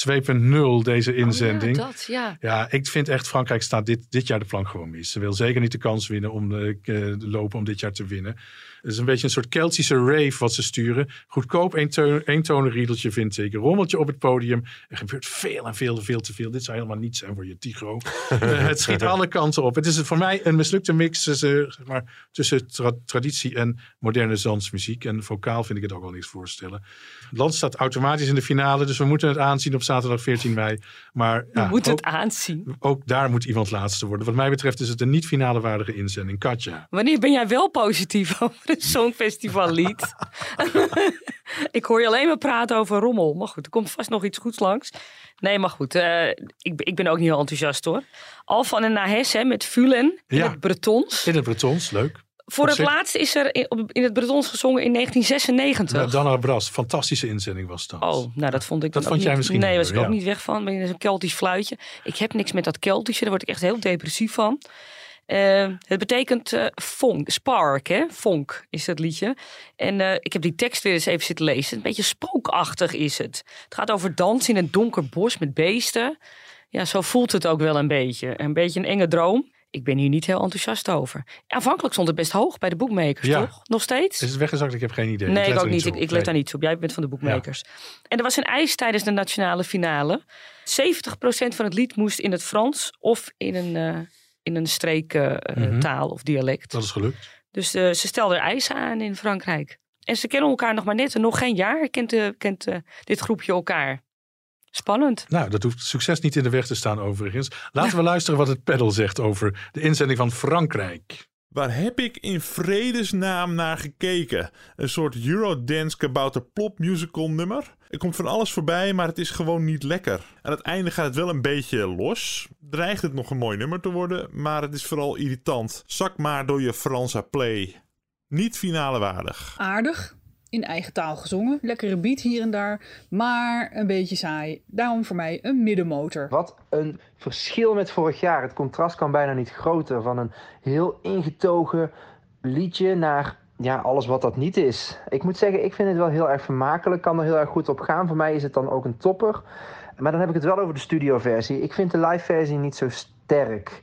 [SPEAKER 1] 2.0 deze inzending.
[SPEAKER 2] Oh, ja, dat, ja.
[SPEAKER 1] Ja, ik vind echt Frankrijk staat dit, dit jaar de plank gewoon mis. Ze wil zeker niet de kans winnen om eh, eh, lopen om dit jaar te winnen. Het is een beetje een soort Keltische rave wat ze sturen. Goedkoop eentonig riedeltje vind ik. Een rommeltje op het podium. Er gebeurt veel en veel, veel te veel. Dit zou helemaal niet zijn voor je Tigro. Eh, het schiet alle kanten op. Het is voor mij een mislukte mix tussen, zeg maar, tussen tra- traditie en moderne dansmuziek. En vocaal vind ik het ook wel niks voorstellen. Het land staat automatisch in de finale, dus we moeten het aanzien op zaterdag 14 mei. Maar
[SPEAKER 2] We
[SPEAKER 1] ja,
[SPEAKER 2] moeten
[SPEAKER 1] ook,
[SPEAKER 2] het aanzien.
[SPEAKER 1] ook daar moet iemand laatste worden. Wat mij betreft is het een niet-finale waardige inzending. Katja.
[SPEAKER 2] Wanneer ben jij wel positief over een songfestivallied? ik hoor je alleen maar praten over rommel. Maar goed, er komt vast nog iets goeds langs. Nee, maar goed, eh, ik, ben- ik ben ook niet heel enthousiast hoor. Alvan en Nahes hè, met Fulen in
[SPEAKER 1] Ja.
[SPEAKER 2] het Bretons.
[SPEAKER 1] In het Bretons, leuk.
[SPEAKER 2] Voor
[SPEAKER 1] op
[SPEAKER 2] het
[SPEAKER 1] zich-
[SPEAKER 2] laatst is er in, het Bretons gezongen in 1996.
[SPEAKER 1] Met Dana Bras, fantastische inzending was dat.
[SPEAKER 2] Oh, nou dat vond ik
[SPEAKER 1] Dat
[SPEAKER 2] dan
[SPEAKER 1] vond
[SPEAKER 2] ook
[SPEAKER 1] jij
[SPEAKER 2] niet,
[SPEAKER 1] misschien
[SPEAKER 2] Nee, was ik ook niet weg van. Ben een Keltisch fluitje. Ik heb niks met dat Keltische, daar word ik echt heel depressief van. Eh, het betekent funk, spark, hè? Funk is dat liedje. En eh, ik heb die tekst weer eens even zitten lezen. Een beetje spookachtig is het. Het gaat over dansen in een donker bos met beesten. Ja, zo voelt het ook wel een beetje. Een beetje een enge droom. Ik ben hier niet heel enthousiast over. Aanvankelijk stond het best hoog bij de boekmakers,
[SPEAKER 1] Ja.
[SPEAKER 2] toch? Nog steeds?
[SPEAKER 1] Is het weggezakt? Ik heb geen idee.
[SPEAKER 2] Nee, ik ook niet. Ik, ik let
[SPEAKER 1] Nee.
[SPEAKER 2] daar niet op. Jij bent van de boekmakers. En er was een eis tijdens de nationale finale. 70% van het lied moest in het Frans of in een, eh, in een streektaal
[SPEAKER 1] Mhm.
[SPEAKER 2] taal of dialect.
[SPEAKER 1] Dat is gelukt.
[SPEAKER 2] Dus eh, ze stelden eisen aan in Frankrijk. En ze kennen elkaar nog maar net. En nog geen jaar kent, eh, kent eh, dit groepje elkaar. Spannend.
[SPEAKER 1] Nou, dat hoeft succes niet in de weg te staan overigens. Laten we luisteren wat het pedal zegt over de inzending van Frankrijk.
[SPEAKER 6] Waar heb ik in vredesnaam naar gekeken? Een soort Eurodance kabouter plop musical nummer? Er komt van alles voorbij, maar het is gewoon niet lekker. Aan het einde gaat het wel een beetje los. Dreigt het nog een mooi nummer te worden, maar het is vooral irritant. Zak maar door je Fransa play. Niet finale waardig.
[SPEAKER 7] aardig. In eigen taal gezongen. Lekkere beat hier en daar. Maar een beetje saai. Daarom voor mij een middenmotor.
[SPEAKER 8] Wat een verschil met vorig jaar. Het contrast kan bijna niet groter. Van een heel ingetogen liedje naar ja, alles wat dat niet is. Ik moet zeggen, ik vind het wel heel erg vermakelijk. Kan er heel erg goed op gaan. Voor mij is het dan ook een topper. Maar dan heb ik het wel over de studioversie. Ik vind de live versie niet zo sterk.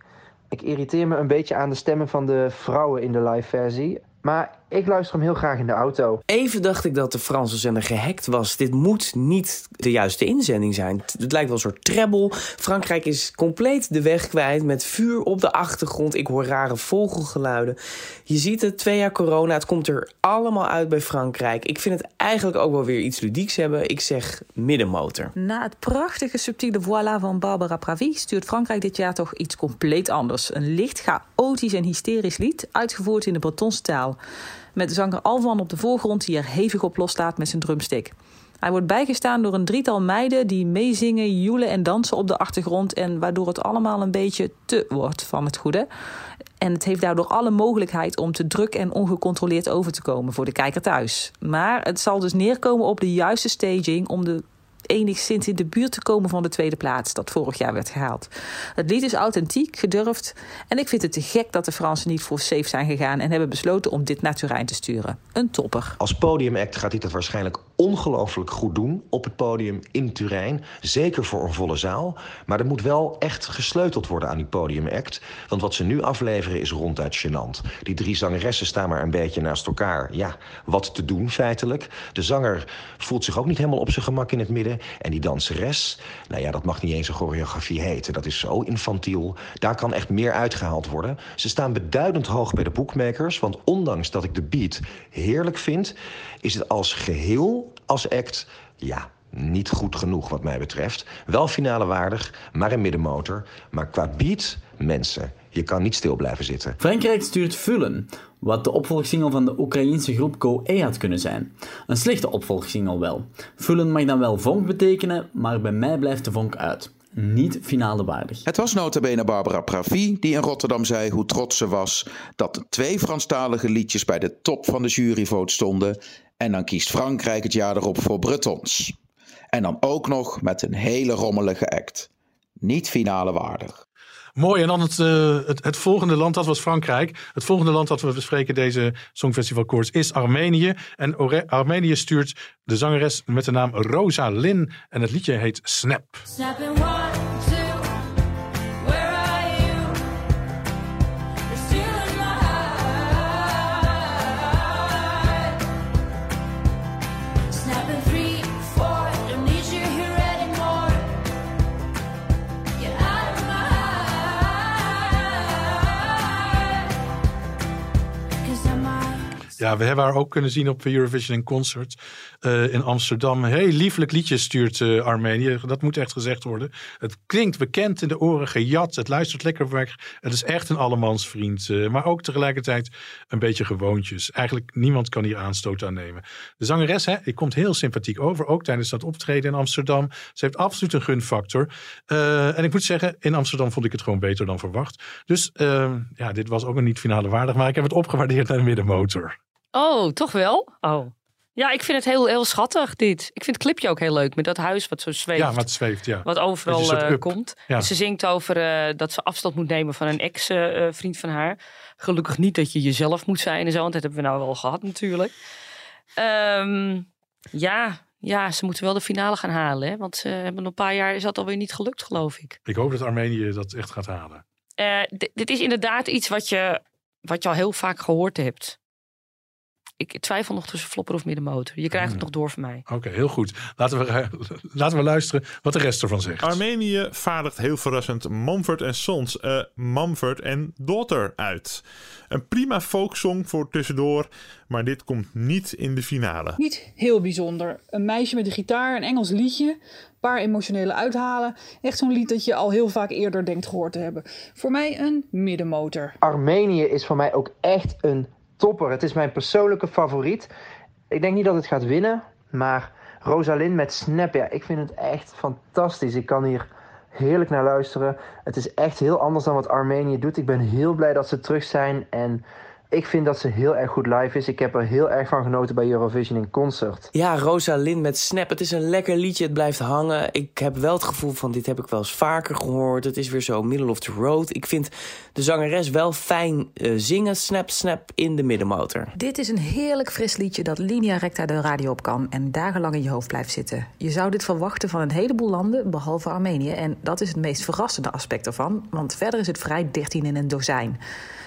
[SPEAKER 8] Ik irriteer me een beetje aan de stemmen van de vrouwen in de live versie. Maar ik luister hem heel graag in de auto.
[SPEAKER 9] Even dacht ik dat de Franse zender gehackt was. Dit moet niet de juiste inzending zijn. Het lijkt wel een soort treble. Frankrijk is compleet de weg kwijt met vuur op de achtergrond. Ik hoor rare vogelgeluiden. Je ziet het, twee jaar corona. Het komt er allemaal uit bij Frankrijk. Ik vind het eigenlijk ook wel weer iets ludieks hebben. Ik zeg middenmotor.
[SPEAKER 10] Na het prachtige subtiele voilà van Barbara Pravi stuurt Frankrijk dit jaar toch iets compleet anders. Een licht chaotisch en hysterisch lied, uitgevoerd in de Bretonse taal. Met zanger Alvan op de voorgrond die er hevig op losstaat met zijn drumstick. Hij wordt bijgestaan door een drietal meiden die meezingen, joelen en dansen op de achtergrond. En waardoor het allemaal een beetje te wordt van het goede. En het heeft daardoor alle mogelijkheid om te druk en ongecontroleerd over te komen voor de kijker thuis. Maar het zal dus neerkomen op de juiste staging om de enigszins in de buurt te komen van de tweede plaats dat vorig jaar werd gehaald. Het lied is authentiek, gedurfd en ik vind het te gek dat de Fransen niet voor safe zijn gegaan en hebben besloten om dit naar Turijn te sturen. Een topper.
[SPEAKER 11] Als podiumact gaat hij dat waarschijnlijk ongelooflijk goed doen op het podium in Turijn. Zeker voor een volle zaal. Maar er moet wel echt gesleuteld worden aan die podiumact. Want wat ze nu afleveren is ronduit gênant. Die drie zangeressen staan maar een beetje naast elkaar. Ja, wat te doen feitelijk. De zanger voelt zich ook niet helemaal op zijn gemak in het midden. En die danseres, nou ja, dat mag niet eens een choreografie heten. Dat is zo infantiel. Daar kan echt meer uitgehaald worden. Ze staan beduidend hoog bij de bookmakers. Want ondanks dat ik de beat heerlijk vind... is het als geheel, als act, ja, niet goed genoeg wat mij betreft. Wel finale waardig, maar een middenmotor. Maar qua beat, mensen, je kan niet stil blijven zitten.
[SPEAKER 12] Frankrijk stuurt Vullen, wat de opvolgsingle van de Oekraïense groep Go E had kunnen zijn. Een slechte opvolgsingle wel. Vullen mag dan wel vonk betekenen, maar bij mij blijft de vonk uit. Niet finale waardig.
[SPEAKER 13] Het was nota bene Barbara Pravi die in Rotterdam zei hoe trots ze was dat twee Franstalige liedjes bij de top van de juryvote stonden. En dan kiest Frankrijk het jaar erop voor Bretons. En dan ook nog met een hele rommelige act. Niet finale waardig.
[SPEAKER 1] Mooi, en dan het, uh, het, het, volgende land, dat was Frankrijk. Het volgende land dat we bespreken deze Songfestival Koers is Armenië. En Armenië stuurt de zangeres met de naam Rosa Lin. En het liedje heet Snap. Snap Ja, we hebben haar ook kunnen zien op Eurovision in Concert uh, in Amsterdam. Een heel lieflijk liedje stuurt uh, Armenië. Dat moet echt gezegd worden. Het klinkt bekend in de oren, gejat. Het luistert lekker weg. Het is echt een allemansvriend. Uh, maar ook tegelijkertijd een beetje gewoontjes. Eigenlijk niemand kan hier aanstoot aan nemen. De zangeres, hè, die komt heel sympathiek over. Ook tijdens dat optreden in Amsterdam. Ze heeft absoluut een gunfactor. en ik moet zeggen, in Amsterdam vond ik het gewoon beter dan verwacht. Dus ja, dit was ook een niet finale waardig. Maar ik heb het opgewaardeerd naar de middenmotor.
[SPEAKER 2] Oh, toch wel? Oh. Ja, ik vind het heel, heel schattig, dit. Ik vind het clipje ook heel leuk, met dat huis wat zo zweeft.
[SPEAKER 1] Ja, wat zweeft, ja.
[SPEAKER 2] Wat overal uh, komt. Ja. Ze zingt over uh, dat ze afstand moet nemen van een ex-vriend uh, van haar. Gelukkig niet dat je jezelf moet zijn en zo, want dat hebben we nou wel gehad natuurlijk. Um, ja, ja, ze moeten wel de finale gaan halen, hè? want ze hebben een paar jaar is dat alweer niet gelukt, geloof ik.
[SPEAKER 1] Ik hoop dat Armenië dat echt gaat halen.
[SPEAKER 2] dit is inderdaad iets wat je, wat je al heel vaak gehoord hebt ik twijfel nog tussen flopper of middenmotor. Je krijgt het nog door van mij.
[SPEAKER 1] Oké, heel goed. Laten we, laten we luisteren wat de rest ervan zegt.
[SPEAKER 6] Armenië vaardigt heel verrassend Mumford Sons, uh, Mumford en Daughter uit. Een prima folksong voor tussendoor, maar dit komt niet in de finale.
[SPEAKER 7] Niet heel bijzonder. Een meisje met een gitaar, een Engels liedje, een paar emotionele uithalen. Echt zo'n lied dat je al heel vaak eerder denkt gehoord te hebben. Voor mij een middenmotor.
[SPEAKER 8] Armenië is voor mij ook echt een topper. Het is mijn persoonlijke favoriet. Ik denk niet dat het gaat winnen, maar Rosalind met Snap, ja, ik vind het echt fantastisch. Ik kan hier heerlijk naar luisteren. Het is echt heel anders dan wat Armenië doet. Ik ben heel blij dat ze terug zijn en ik vind dat ze heel erg goed live is. Ik heb er heel erg van genoten bij Eurovision in concert.
[SPEAKER 9] Ja, Rosalind met Snap. Het is een lekker liedje. Het blijft hangen. Ik heb wel het gevoel van dit heb ik wel eens vaker gehoord. Het is weer zo middle of the road. Ik vind de zangeres wel fijn uh, zingen. Snap, snap in de middenmotor.
[SPEAKER 10] Dit is een heerlijk fris liedje dat linea recta de radio op kan en dagenlang in je hoofd blijft zitten. Je zou dit verwachten van een heleboel landen, behalve Armenië. En dat is het meest verrassende aspect ervan, want verder is het vrij 13 in een dozijn.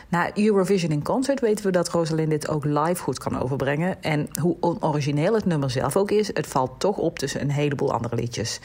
[SPEAKER 10] Na Eurovision in Concert weten we dat Rosalind dit ook live goed kan overbrengen. En hoe onorigineel het nummer zelf ook is, het valt toch op tussen een heleboel andere liedjes.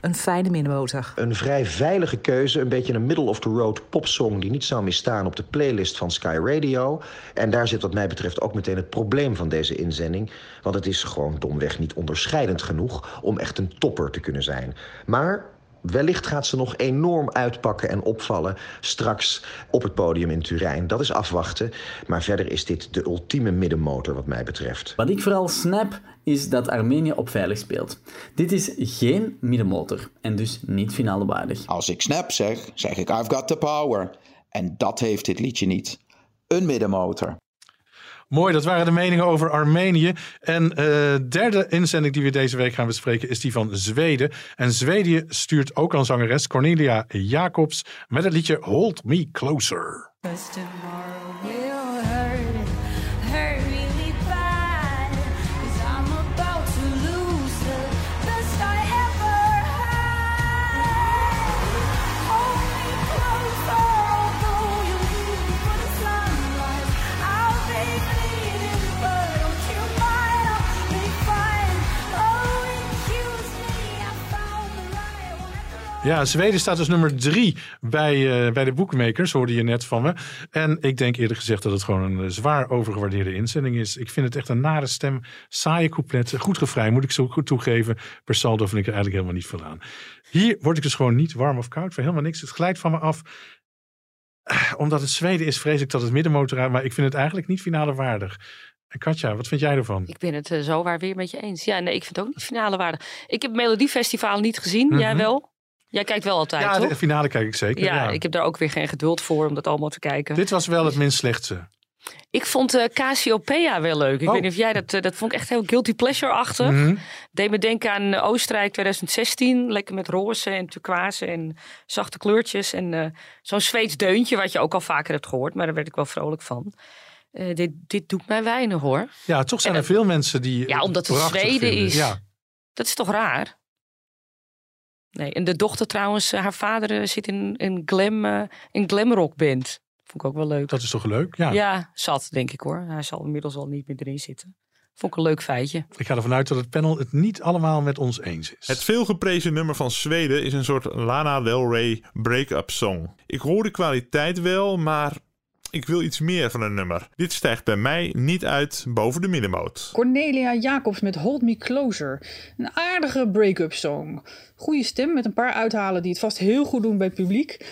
[SPEAKER 10] Een fijne middenmotor.
[SPEAKER 11] Een vrij veilige keuze, een beetje een middle-of-the-road popsong... die niet zou misstaan op de playlist van Sky Radio. En daar zit wat mij betreft ook meteen het probleem van deze inzending. Want het is gewoon domweg niet onderscheidend genoeg... om echt een topper te kunnen zijn. Maar wellicht gaat ze nog enorm uitpakken en opvallen straks op het podium in Turijn. Dat is afwachten. Maar verder is dit de ultieme middenmotor wat mij betreft.
[SPEAKER 12] Wat ik vooral snap is dat Armenië op veilig speelt. Dit is geen middenmotor en dus niet finale waardig.
[SPEAKER 13] Als ik snap zeg, zeg ik I've got the power. En dat heeft dit liedje niet. Een middenmotor.
[SPEAKER 1] Mooi, dat waren de meningen over Armenië. En de derde inzending die we deze week gaan bespreken is die van Zweden. En Zweden stuurt ook aan zangeres Cornelia Jacobs met het liedje Hold Me Closer. Ja, Zweden staat dus nummer drie bij, eh, bij de boekmakers, hoorde je net van me. En ik denk eerder gezegd dat het gewoon een eh, zwaar overgewaardeerde inzending is. Ik vind het echt een nare stem, saaie coupletten, goed gefrij, moet ik zo goed toegeven. Per saldo vind ik er eigenlijk helemaal niet veel aan. Hier word ik dus gewoon niet warm of koud, voor helemaal niks. Het glijdt van me af. Eh, Omdat het Zweden is, vrees ik dat het middenmotor uit, maar ik vind het eigenlijk niet finale waardig. En Katja, wat vind jij ervan?
[SPEAKER 2] Ik ben het eh, zo waar weer met je eens. Ja, nee, ik vind het ook niet finale waardig. Ik heb Melodiefestival niet gezien. Jij
[SPEAKER 1] Mhm.
[SPEAKER 2] wel? Jij kijkt wel altijd,
[SPEAKER 1] Ja,
[SPEAKER 2] toch?
[SPEAKER 1] de finale kijk ik zeker.
[SPEAKER 2] ja,
[SPEAKER 1] ja.
[SPEAKER 2] ik heb daar ook weer geen geduld voor om dat allemaal te kijken.
[SPEAKER 1] Dit was wel het minst slechtste.
[SPEAKER 2] Ik vond eh Cassiopeia wel leuk. Ik
[SPEAKER 1] Oh.
[SPEAKER 2] weet niet of jij dat... eh, dat vond ik echt heel guilty pleasure-achtig.
[SPEAKER 1] Mhm.
[SPEAKER 2] Deed me denken aan eh, Oostenrijk 2016. Lekker met roze en turquoise en zachte kleurtjes. En zo'n Zweeds deuntje, wat je ook al vaker hebt gehoord. Maar daar werd ik wel vrolijk van. Dit, dit doet mij weinig, hoor.
[SPEAKER 1] Ja, toch zijn er veel mensen die.
[SPEAKER 2] Ja, omdat het Zweden is.
[SPEAKER 1] Ja.
[SPEAKER 2] Dat is toch raar? Nee, en de dochter trouwens, eh, haar vader eh, zit in een glam, eh, in glamrock band. Vond ik ook wel leuk.
[SPEAKER 1] Dat is toch leuk? Ja.
[SPEAKER 2] Ja. zat denk ik hoor. Hij zal inmiddels al niet meer erin zitten. Vond ik een leuk feitje.
[SPEAKER 1] Ik ga ervan uit dat het panel het niet allemaal met ons eens is.
[SPEAKER 6] Het veelgeprezen nummer van Zweden is een soort Lana Del Rey break-up song. Ik hoor de kwaliteit wel, maar ik wil iets meer van een nummer. Dit stijgt bij mij niet uit boven de middenmoot.
[SPEAKER 7] Cornelia Jacobs met Hold Me Closer. Een aardige break-up song. Goede stem met een paar uithalen die het vast heel goed doen bij het publiek.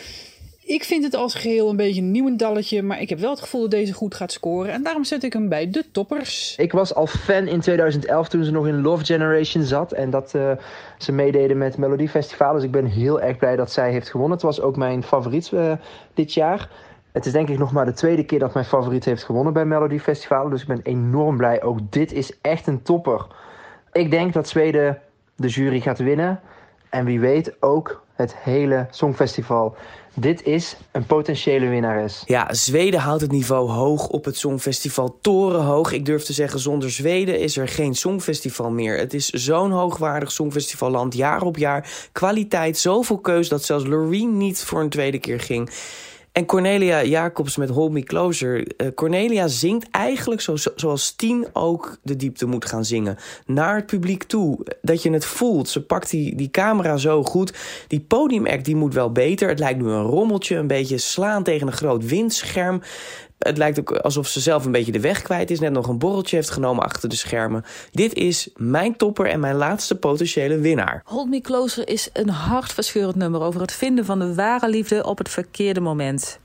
[SPEAKER 7] Ik vind het als geheel een beetje een nieuwendalletje, maar ik heb wel het gevoel dat deze goed gaat scoren. En daarom zet ik hem bij de toppers.
[SPEAKER 8] Ik was al fan in 2011 toen ze nog in Love Generation zat. En dat eh, ze meededen met Melodie Festival. Dus ik ben heel erg blij dat zij heeft gewonnen. Het was ook mijn favoriet eh, dit jaar. Het is denk ik nog maar de tweede keer dat mijn favoriet heeft gewonnen bij Melodie Festival. Dus ik ben enorm blij. Ook dit is echt een topper. Ik denk dat Zweden de jury gaat winnen. En wie weet ook het hele Songfestival. Dit is een potentiële winnares.
[SPEAKER 9] Ja, Zweden houdt het niveau hoog op het Songfestival torenhoog. Ik durf te zeggen, zonder Zweden is er geen Songfestival meer. Het is zo'n hoogwaardig Songfestivalland, jaar op jaar. Kwaliteit, zoveel keus dat zelfs Loreen niet voor een tweede keer ging. En Cornelia Jacobs met Hold Me Closer. Eh, Cornelia zingt eigenlijk zo, zo- zoals Tien ook de diepte moet gaan zingen. Naar het publiek toe. Dat je het voelt. Ze pakt die, die camera zo goed. Die podiumact die moet wel beter. Het lijkt nu een rommeltje. Een beetje slaan tegen een groot windscherm. Het lijkt ook alsof ze zelf een beetje de weg kwijt is. Net nog een borreltje heeft genomen achter de schermen. Dit is mijn topper en mijn laatste potentiële winnaar.
[SPEAKER 10] Hold Me Closer is een hartverscheurend nummer over het vinden van de ware liefde op het verkeerde moment.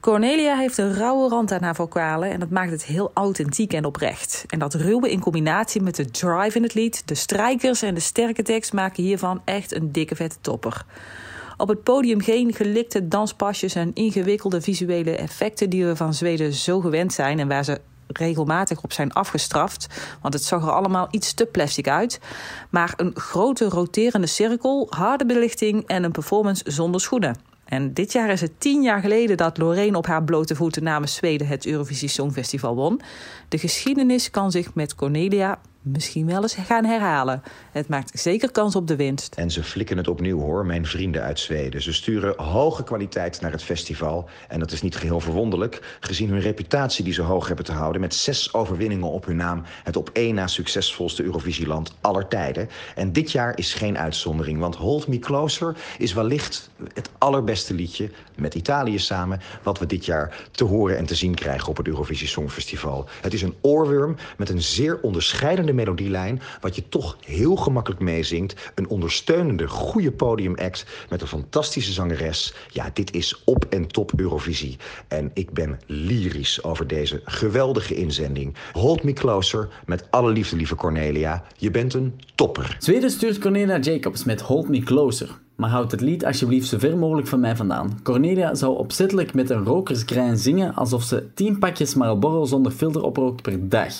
[SPEAKER 10] Cornelia heeft een rauwe rand aan haar vocalen en dat maakt het heel authentiek en oprecht. En dat ruwe in combinatie met de drive in het lied, de strijkers en de sterke tekst maken hiervan echt een dikke vette topper. Op het podium geen gelikte danspasjes en ingewikkelde visuele effecten die we van Zweden zo gewend zijn en waar ze regelmatig op zijn afgestraft, want het zag er allemaal iets te plastic uit. Maar een grote roterende cirkel, harde belichting en een performance zonder schoenen. En dit jaar is het tien jaar geleden dat Loreen op haar blote voeten namens Zweden het Eurovisie Songfestival won. De geschiedenis kan zich met Cornelia misschien wel eens gaan herhalen. Het maakt zeker kans op de winst.
[SPEAKER 11] En ze flikken het opnieuw hoor, mijn vrienden uit Zweden. Ze sturen hoge kwaliteit naar het festival. En dat is niet geheel verwonderlijk, gezien hun reputatie die ze hoog hebben te houden. Met zes overwinningen op hun naam. Het op één na succesvolste Eurovisieland aller tijden. En dit jaar is geen uitzondering, want Hold Me Closer is wellicht het allerbeste liedje met Italië samen. wat we dit jaar te horen en te zien krijgen op het Eurovisie Songfestival. Het is een oorworm met een zeer onderscheidende melodielijn, wat je toch heel gemakkelijk meezingt. Een ondersteunende, goede podiumact met een fantastische zangeres. Ja, dit is op en top Eurovisie. En ik ben lyrisch over deze geweldige inzending. Hold Me Closer, met alle liefde, lieve Cornelia. Je bent een topper.
[SPEAKER 12] Zweden stuurt Cornelia Jacobs met Hold Me Closer. Maar houd het lied alsjeblieft zo ver mogelijk van mij vandaan. Cornelia zou opzettelijk met een rokersgrein zingen alsof ze 10 pakjes Marlboro zonder filter oprookt per dag.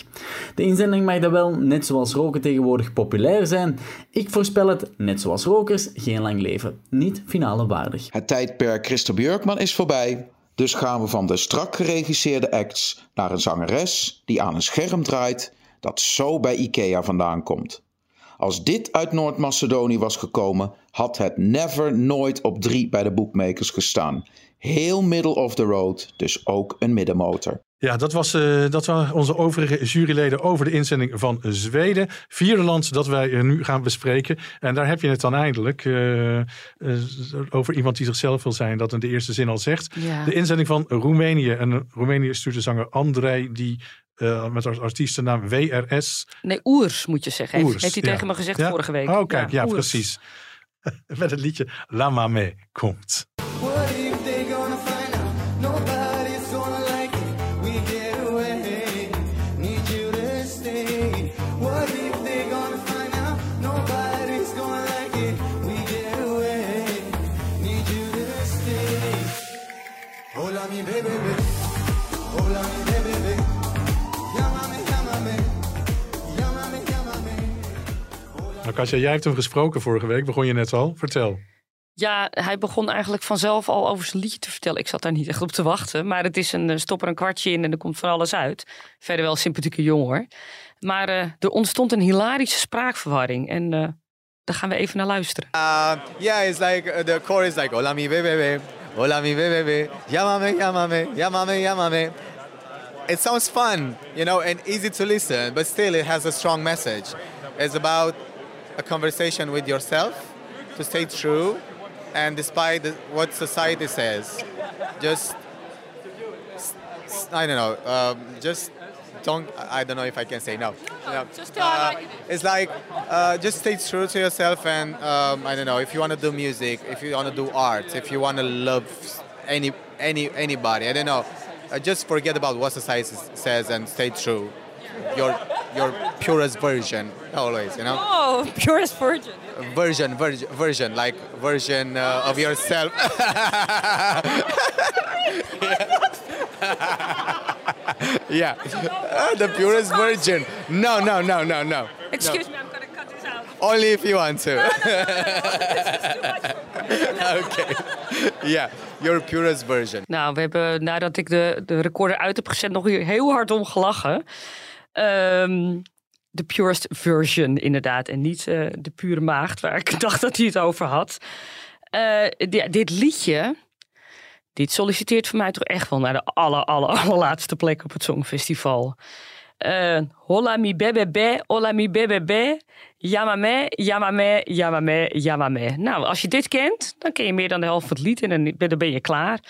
[SPEAKER 12] De inzending mag dan wel, net zoals roken tegenwoordig, populair zijn. Ik voorspel het, net zoals rokers, geen lang leven. Niet finale waardig.
[SPEAKER 13] Het tijdperk Christa Björkman is voorbij. Dus gaan we van de strak geregisseerde acts naar een zangeres die aan een scherm draait dat zo bij IKEA vandaan komt. Als dit uit Noord-Macedonië was gekomen, had het never nooit op drie bij de bookmakers gestaan. Heel middle of the road, dus ook een middenmotor.
[SPEAKER 1] Ja, dat, was, uh, dat waren onze overige juryleden over de inzending van Zweden. Vierde land dat wij nu gaan bespreken. En daar heb je het dan eindelijk uh, over iemand die zichzelf wil zijn. Dat in de eerste zin al zegt.
[SPEAKER 2] Ja.
[SPEAKER 1] De inzending van Roemenië. En Roemenië stuurt de zanger Andrei die met als artiestennaam WRS.
[SPEAKER 2] Nee, Oers moet je zeggen.
[SPEAKER 1] Oers,
[SPEAKER 2] heeft, heeft hij
[SPEAKER 1] ja.
[SPEAKER 2] tegen me gezegd
[SPEAKER 1] Ja?
[SPEAKER 2] vorige week.
[SPEAKER 1] Oh, kijk, ja,
[SPEAKER 2] Oers.
[SPEAKER 1] precies. Met het liedje La Mame komt. Katja, jij hebt hem gesproken vorige week. Begon je net al. Vertel.
[SPEAKER 2] Ja, hij begon eigenlijk vanzelf al over zijn liedje te vertellen. Ik zat daar niet echt op te wachten. Maar het is een eh, stop er een kwartje in en er komt van alles uit. Verder wel een sympathieke jongen hoor. Maar eh, er ontstond een hilarische spraakverwarring. En eh, daar gaan we even naar luisteren.
[SPEAKER 14] Uh, yeah, it's like uh, the chorus like hola mi bebé, hola mi bebé, llámame, llámame, llámame, llámame. It sounds fun, you know, and easy to listen, but still it has a strong message. It's about a conversation with yourself to stay true, and despite what society says, just I don't know, um, just don't. I don't know if I can say no. no. uh, it's like uh, just stay true to yourself, and um, I don't know if you want to do music, if you want to do art, if you want to love any any anybody. I don't know. Uh, just forget about what society says and stay true. Your your purest version always, you know.
[SPEAKER 2] Oh, purest virgin.
[SPEAKER 14] Version, version, version, like version uh, of yourself. yeah, Uh, the purest virgin. No, no, no, no, no.
[SPEAKER 2] Excuse
[SPEAKER 14] No.
[SPEAKER 2] me, I'm gonna cut this out.
[SPEAKER 14] Only if you want to. okay. Yeah, your purest version.
[SPEAKER 2] Nou, we hebben nadat ik de, de recorder uit heb gezet nog hier heel hard om gelachen. Ehm, de purest version inderdaad. En niet eh, de pure maagd waar ik dacht dat hij het over had. Eh, di- dit liedje, dit solliciteert voor mij toch echt wel naar de aller, aller, allerlaatste plek op het Songfestival. Eh, hola mi bebe be, hola mi bebe be, yamame, yamame, yamame, yamame. Nou, als je dit kent, dan ken je meer dan de helft van het lied en dan ben je klaar.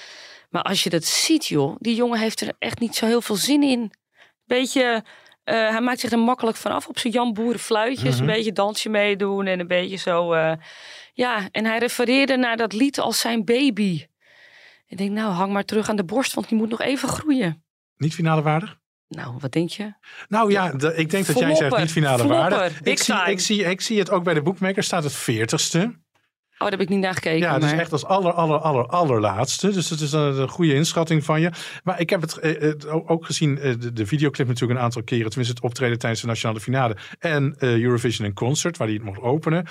[SPEAKER 2] Maar als je dat ziet, joh, die jongen heeft er echt niet zo heel veel zin in. Beetje, eh, hij maakt zich er makkelijk vanaf op zijn Jan Boeren fluitjes.
[SPEAKER 15] Mhm.
[SPEAKER 2] Een beetje dansje meedoen en een beetje zo. eh, ja, en hij refereerde naar dat lied als zijn baby. Ik denk, nou, hang maar terug aan de borst, want die moet nog even groeien.
[SPEAKER 1] Niet finale waardig?
[SPEAKER 2] Nou, wat denk je?
[SPEAKER 1] Nou ja, de- ik denk dat jij zegt niet finale
[SPEAKER 2] big
[SPEAKER 1] Ik zie, ik, zie, ik zie het ook bij de boekmakers staat het veertigste.
[SPEAKER 2] Oh, daar heb ik niet naar gekeken.
[SPEAKER 1] Ja, dus
[SPEAKER 2] maar...
[SPEAKER 1] echt als aller, aller, aller, allerlaatste. Dus dat is een, een goede inschatting van je. Maar ik heb het eh, eh, ook gezien, eh, de, de videoclip natuurlijk een aantal keren. Tenminste het optreden tijdens de Nationale Finale. En eh, Eurovision in Concert, waar hij het mocht openen.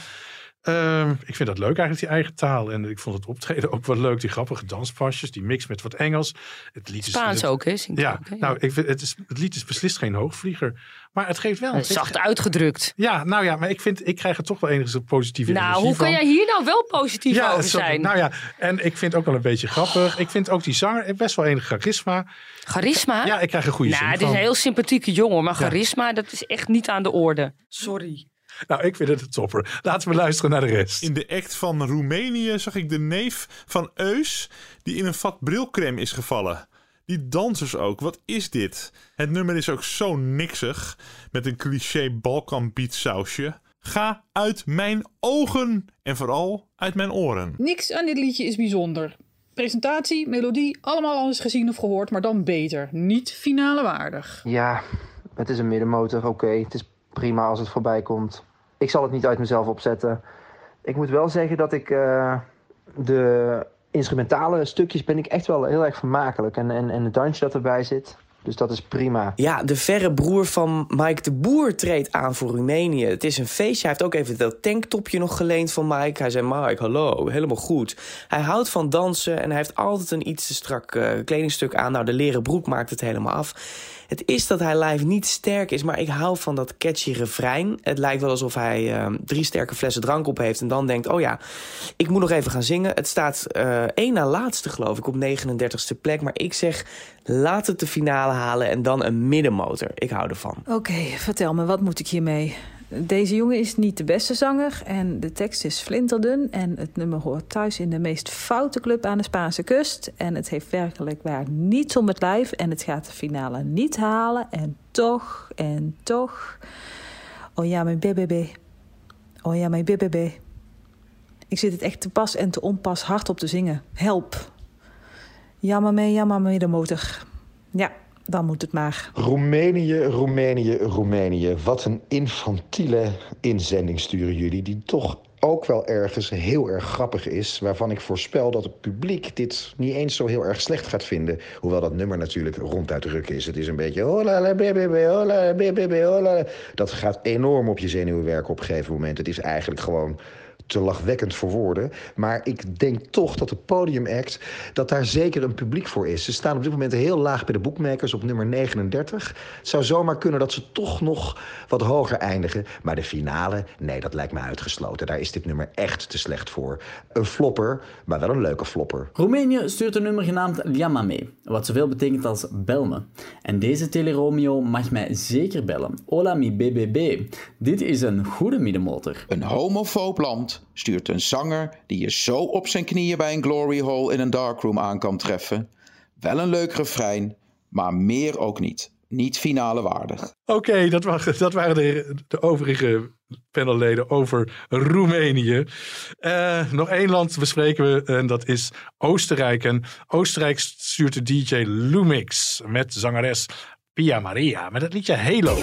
[SPEAKER 1] Ehm, ik vind dat leuk eigenlijk, die eigen taal. En ik vond het optreden ook wel leuk. Die grappige danspasjes, die mix met wat Engels. Het lied is,
[SPEAKER 2] Spaans
[SPEAKER 1] het-
[SPEAKER 2] ook, hè?
[SPEAKER 1] Ja,
[SPEAKER 2] ook, hè?
[SPEAKER 1] nou, ik vind, het, is, het lied is beslist geen hoogvlieger. Maar het geeft wel...
[SPEAKER 2] Eh,
[SPEAKER 1] het geeft-
[SPEAKER 2] Zacht uitgedrukt.
[SPEAKER 1] Ja, nou ja, maar ik, vind, ik krijg er toch wel enigszins positieve
[SPEAKER 2] Nou,
[SPEAKER 1] energie
[SPEAKER 2] hoe kan jij hier nou wel positief
[SPEAKER 1] Ja,
[SPEAKER 2] over
[SPEAKER 1] zo-
[SPEAKER 2] zijn?
[SPEAKER 1] Nou ja, en ik vind het ook wel een beetje grappig. Ik vind ook die zanger best wel enig charisma.
[SPEAKER 2] Charisma?
[SPEAKER 1] Ja, ik krijg een goede
[SPEAKER 2] Nou,
[SPEAKER 1] zin
[SPEAKER 2] het is
[SPEAKER 1] van.
[SPEAKER 2] een heel sympathieke jongen, maar
[SPEAKER 1] Ja.
[SPEAKER 2] charisma, dat is echt niet aan de orde. Sorry.
[SPEAKER 1] Nou, ik vind het een topper. Laten we luisteren naar de rest.
[SPEAKER 6] In de act van Roemenië zag ik de neef van Eus die in een vat brilcrème is gevallen. Die dansers ook, wat is dit? Het nummer is ook zo niksig, met een cliché Balkan beat sausje. Ga uit mijn ogen en vooral uit mijn oren.
[SPEAKER 7] Niks aan dit liedje is bijzonder. Presentatie, melodie, allemaal al eens gezien of gehoord, maar dan beter. Niet finale waardig.
[SPEAKER 8] Ja, het is een middenmotor, oké. Het is prima als het voorbij komt. Ik zal het niet uit mezelf opzetten. Ik moet wel zeggen dat ik eh, de instrumentale stukjes ben ik echt wel heel erg vermakelijk. En, en, en het dansje dat erbij zit, dus dat is prima.
[SPEAKER 9] Ja, de verre broer van Mike de Boer treedt aan voor Roemenië. Het is een feestje. Hij heeft ook even dat tanktopje nog geleend van Mike. Hij zei, Mike, hallo, helemaal goed. Hij houdt van dansen en hij heeft altijd een iets te strak uh, kledingstuk aan. Nou, de leren broek maakt het helemaal af. Het is dat hij live niet sterk is, maar ik hou van dat catchy refrein. Het lijkt wel alsof hij uh, drie sterke flessen drank op heeft... en dan denkt, oh ja, ik moet nog even gaan zingen. Het staat uh, één na laatste, geloof ik, op 39ste plek. Maar ik zeg, laat het de finale halen en dan een middenmotor. Ik hou ervan.
[SPEAKER 10] Oké, vertel me, wat moet ik hiermee? Deze jongen is niet de beste zanger en de tekst is flinterdun. En het nummer hoort thuis in de meest foute club aan de Spaanse kust. En het heeft werkelijk waar niets om het lijf. En het gaat de finale niet halen. En toch, en toch. Oh ja, mijn BBB. Oh ja, mijn BBB. Ik zit het echt te pas en te onpas hard op te zingen. Help. Jammer mee, jammer mee de motor. Ja, dan moet het maar.
[SPEAKER 11] Roemenië, Roemenië, Roemenië. Wat een infantiele inzending sturen jullie, die toch ook wel ergens heel erg grappig is. Waarvan ik voorspel dat het publiek dit niet eens zo heel erg slecht gaat vinden. Hoewel dat nummer natuurlijk ronduit ruk is. Het is een beetje. Hola, baby, hola, baby, hola. Dat gaat enorm op je zenuwen werken op een gegeven moment. Het is eigenlijk gewoon te lachwekkend voor woorden. Maar ik denk toch dat de podiumact, dat daar zeker een publiek voor is. Ze staan op dit moment heel laag bij de boekmakers op nummer 39. Het zou zomaar kunnen dat ze toch nog wat hoger eindigen. Maar de finale, nee, dat lijkt me uitgesloten. Daar is dit nummer echt te slecht voor. Een flopper, maar wel een leuke flopper.
[SPEAKER 12] Roemenië stuurt een nummer genaamd Liamame, wat zoveel betekent als bel me. En deze Teleromeo mag mij zeker bellen. Hola mi BBB. Dit is een goede middenmotor.
[SPEAKER 13] Een homofoob land stuurt een zanger die je zo op zijn knieën bij een glory hole in een darkroom aan kan treffen. Wel een leuk refrein, maar meer ook niet. Niet finale waardig.
[SPEAKER 1] Oké, dat, dat, waren de, de overige panelleden over Roemenië. Uh, nog één land bespreken we en dat is Oostenrijk. En Oostenrijk stuurt de DJ Lumix met zangeres Pia Maria met het liedje Halo.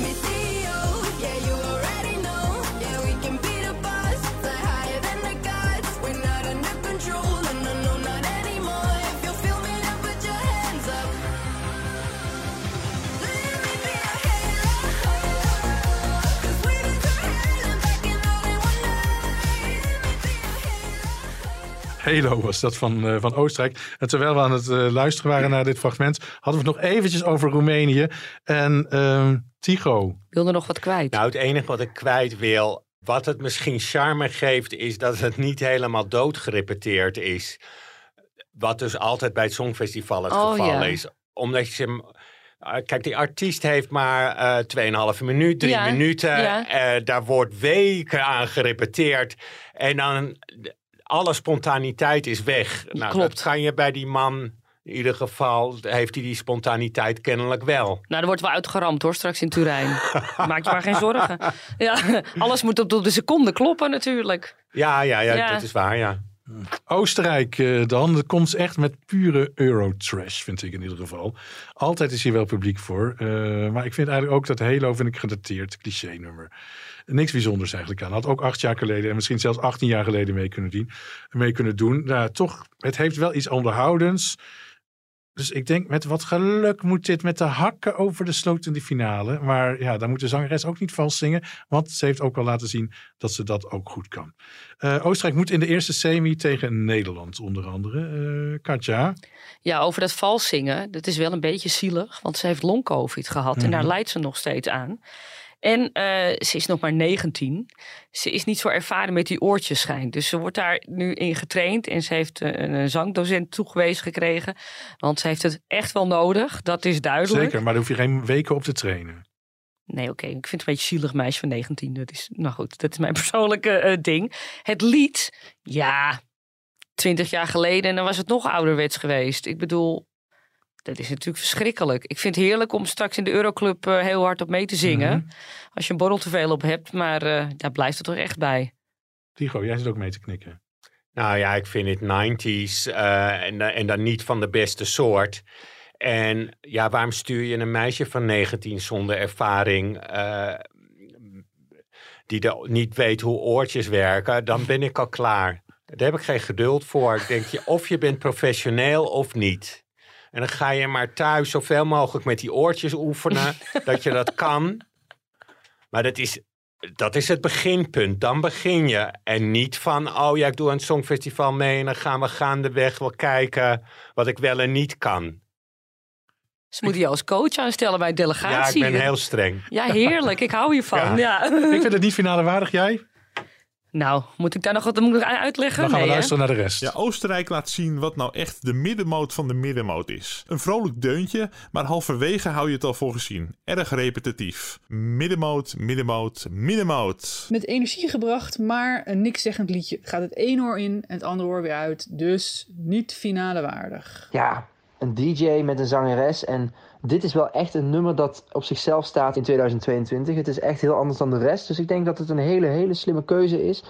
[SPEAKER 1] Was dat van, uh, van Oostenrijk. En terwijl we aan het uh, luisteren waren naar dit fragment, hadden we het nog eventjes over Roemenië. En uh, Tigo.
[SPEAKER 2] Wilde nog wat kwijt?
[SPEAKER 4] Nou, het enige wat ik kwijt wil, wat het misschien charme geeft, is dat het niet helemaal doodgerepeteerd is. Wat dus altijd bij het Songfestival het
[SPEAKER 2] Oh,
[SPEAKER 4] geval
[SPEAKER 2] ja.
[SPEAKER 4] is. Omdat je eh, Kijk, die artiest heeft maar eh 2,5 minuut, drie
[SPEAKER 2] Ja,
[SPEAKER 4] minuten.
[SPEAKER 2] ja.
[SPEAKER 4] Eh, daar wordt weken aan gerepeteerd. En dan alle spontaniteit is weg. Nou,
[SPEAKER 2] Klopt.
[SPEAKER 4] dat kan je bij die man. In ieder geval heeft hij die spontaniteit kennelijk wel.
[SPEAKER 2] Nou, er wordt wel uitgeramd hoor, straks in Turijn. Maak je maar geen zorgen. Ja, alles moet op de seconde kloppen natuurlijk.
[SPEAKER 4] Ja, ja, ja,
[SPEAKER 2] Ja.
[SPEAKER 4] dat is waar, ja.
[SPEAKER 1] Oostenrijk eh, dan. Dat komt echt met pure Eurotrash, vind ik in ieder geval. Altijd is hier wel publiek voor. Eh, maar ik vind eigenlijk ook dat Halo vind ik gedateerd, cliché nummer. Niks bijzonders eigenlijk aan. Had ook acht jaar geleden en misschien zelfs 18 jaar geleden mee kunnen, dien, mee kunnen doen. Nou, toch, het heeft wel iets onderhoudends. Dus ik denk, met wat geluk moet dit met de hakken over de sloot in de finale. Maar ja, dan moet de zangeres ook niet vals zingen. Want ze heeft ook al laten zien dat ze dat ook goed kan. Eh, Oostenrijk moet in de eerste semi tegen Nederland onder andere. Eh Katja.
[SPEAKER 2] Ja, over dat vals zingen, dat is wel een beetje zielig. Want ze heeft long-covid gehad en daar
[SPEAKER 1] Mhm.
[SPEAKER 2] lijdt ze nog steeds aan. En eh, ze is nog maar 19. Ze is niet zo ervaren met die oortjes schijnt. Dus ze wordt daar nu in getraind. En ze heeft eh, een, een zangdocent toegewezen gekregen. Want ze heeft het echt wel nodig. Dat is duidelijk.
[SPEAKER 1] Zeker, maar daar hoef je geen weken op te trainen.
[SPEAKER 2] Nee, oké. Ik vind het een beetje zielig meisje van 19. Dat is, nou goed, dat is mijn persoonlijke eh, ding. Het lied, ja, 20 jaar geleden en dan was het nog ouderwets geweest. Ik bedoel, Dat is natuurlijk verschrikkelijk. Ik vind het heerlijk om straks in de Euroclub uh, heel hard op mee te zingen.
[SPEAKER 1] Mhm.
[SPEAKER 2] Als je een borrel te veel op hebt, maar uh, daar blijft het toch echt bij.
[SPEAKER 1] Tigo, jij zit ook mee te knikken.
[SPEAKER 4] Nou ja, ik vind het 90s uh, en, en dan niet van de beste soort. En ja, waarom stuur je een meisje van 19 zonder ervaring, die de, niet weet hoe oortjes werken, dan ben ik al klaar. Daar heb ik geen geduld voor. Ik denk, je, of je bent professioneel of niet. En dan ga je maar thuis zoveel mogelijk met die oortjes oefenen, dat je dat kan. Maar dat is, dat is het beginpunt. Dan begin je. En niet van, oh ja, ik doe een songfestival mee en dan gaan we gaandeweg wel kijken wat ik wel en niet kan.
[SPEAKER 2] Ze moeten je als coach aanstellen bij delegatie.
[SPEAKER 4] Ja, ik ben heel streng.
[SPEAKER 2] Ja, heerlijk. Ik hou hiervan. Ja. ja.
[SPEAKER 1] Ik vind het niet finale waardig. Jij?
[SPEAKER 2] Nou, moet ik daar nog wat moet ik uitleggen?
[SPEAKER 1] Dan gaan we
[SPEAKER 2] nee,
[SPEAKER 1] luisteren naar de rest.
[SPEAKER 6] Ja, Oostenrijk laat zien wat nou echt de middenmoot van de middenmoot is. Een vrolijk deuntje, maar halverwege hou je het al voor gezien. Erg repetitief. Middenmoot, middenmoot, middenmoot.
[SPEAKER 7] Met energie gebracht, maar een niks zeggend liedje. Gaat het één oor in en het andere oor weer uit. Dus niet finale waardig.
[SPEAKER 8] Ja, een DJ met een zangeres en dit is wel echt een nummer dat op zichzelf staat in 2022. Het is echt heel anders dan de rest. Dus ik denk dat het een hele, hele slimme keuze is.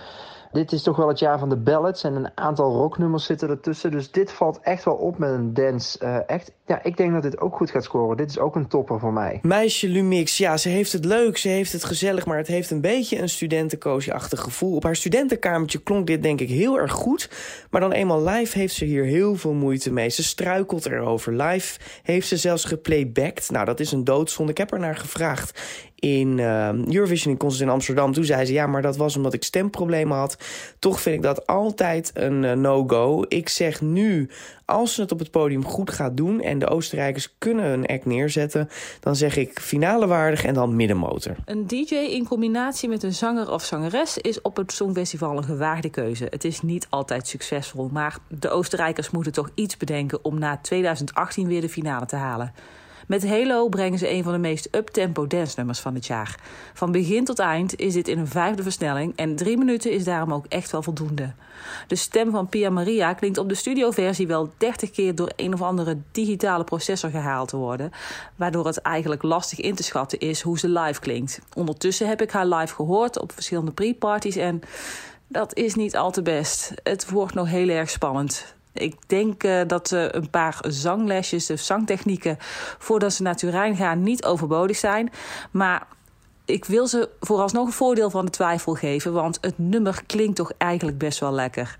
[SPEAKER 8] Dit is toch wel het jaar van de ballads en een aantal rocknummers zitten ertussen. Dus dit valt echt wel op met een dance uh, echt. Ja, ik denk dat dit ook goed gaat scoren. Dit is ook een topper voor mij.
[SPEAKER 9] Meisje Lumix, ja, ze heeft het leuk, ze heeft het gezellig... maar het heeft een beetje een studentenkoosje-achtig gevoel. Op haar studentenkamertje klonk dit denk ik heel erg goed... maar dan eenmaal live heeft ze hier heel veel moeite mee. Ze struikelt erover. Live heeft ze zelfs geplaybacked. Nou, dat is een doodzonde. Ik heb er naar gevraagd in uh, Eurovision in Concert in Amsterdam. Toen zei ze, ja, maar dat was omdat ik stemproblemen had. Toch vind ik dat altijd een uh, no-go. Ik zeg nu, als ze het op het podium goed gaat doen... en de Oostenrijkers kunnen een act neerzetten... dan zeg ik finale waardig en dan middenmotor.
[SPEAKER 10] Een DJ in combinatie met een zanger of zangeres... is op het Songfestival een gewaagde keuze. Het is niet altijd succesvol, maar de Oostenrijkers moeten toch iets bedenken... om na 2018 weer de finale te halen. Met Halo brengen ze een van de meest up-tempo dance-nummers van het jaar. Van begin tot eind is dit in een vijfde versnelling en drie minuten is daarom ook echt wel voldoende. De stem van Pia Maria klinkt op de studioversie wel 30 keer door een of andere digitale processor gehaald te worden, waardoor het eigenlijk lastig in te schatten is hoe ze live klinkt. Ondertussen heb ik haar live gehoord op verschillende pre-parties en dat is niet al te best. Het wordt nog heel erg spannend. Ik denk uh, dat uh, een paar zanglesjes, de zangtechnieken, voordat ze naar Turijn gaan, niet overbodig zijn. Maar ik wil ze vooralsnog een voordeel van de twijfel geven, want het nummer klinkt toch eigenlijk best wel lekker.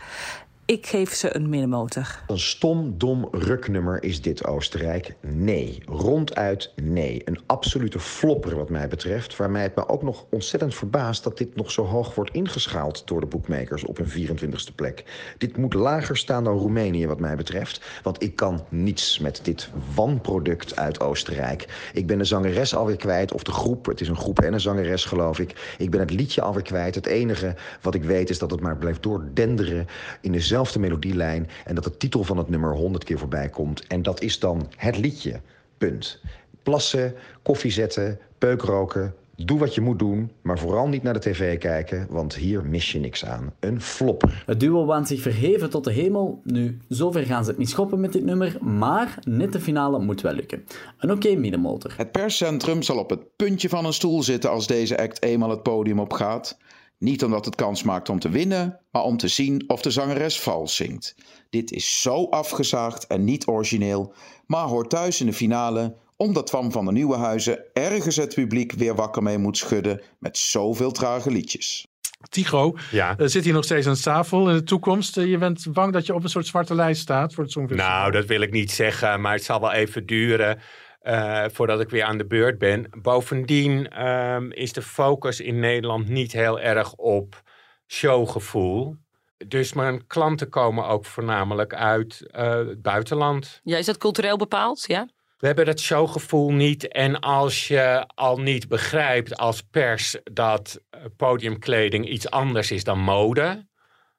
[SPEAKER 10] Ik geef ze een middenmotor.
[SPEAKER 11] Een stom, dom ruknummer is dit Oostenrijk? Nee. Ronduit nee. Een absolute flopper wat mij betreft. Waarmee het me ook nog ontzettend verbaast dat dit nog zo hoog wordt ingeschaald door de boekmakers op een 24ste plek. Dit moet lager staan dan Roemenië wat mij betreft. Want ik kan niets met dit wanproduct uit Oostenrijk. Ik ben de zangeres alweer kwijt, of de groep. Het is een groep en een zangeres geloof ik. Ik ben het liedje alweer kwijt. Het enige wat ik weet is dat het maar blijft doordenderen in dezelfde melodielijn en dat de titel van het nummer honderd keer voorbij komt. En dat is dan het liedje. Punt. Plassen, koffie zetten, peuk roken. Doe wat je moet doen, maar vooral niet naar de tv kijken, want hier mis je niks aan. Een flopper.
[SPEAKER 12] Het duo waant zich verheven tot de hemel. Nu, zover gaan ze het niet schoppen met dit nummer, maar net de finale moet wel lukken. Een oké okay middenmotor.
[SPEAKER 13] Het perscentrum zal op het puntje van een stoel zitten als deze act eenmaal het podium opgaat. Niet omdat het kans maakt om te winnen, maar om te zien of de zangeres vals zingt. Dit is zo afgezaagd en niet origineel, maar hoort thuis in de finale omdat Twan van de Nieuwe Huizen ergens het publiek weer wakker mee moet schudden met zoveel trage liedjes.
[SPEAKER 1] Tigo,
[SPEAKER 4] ja.
[SPEAKER 1] uh, zit hier nog steeds aan tafel in de toekomst. Uh, je bent bang dat je op een soort zwarte lijst staat voor het Songfestival?
[SPEAKER 4] Nou, dat wil ik niet zeggen, maar het zal wel even duren. Uh, voordat ik weer aan de beurt ben. Bovendien um, is de focus in Nederland niet heel erg op showgevoel. Dus mijn klanten komen ook voornamelijk uit uh, het buitenland.
[SPEAKER 2] Ja, is dat cultureel bepaald? Ja.
[SPEAKER 4] We hebben dat showgevoel niet. En als je al niet begrijpt als pers dat podiumkleding iets anders is dan mode.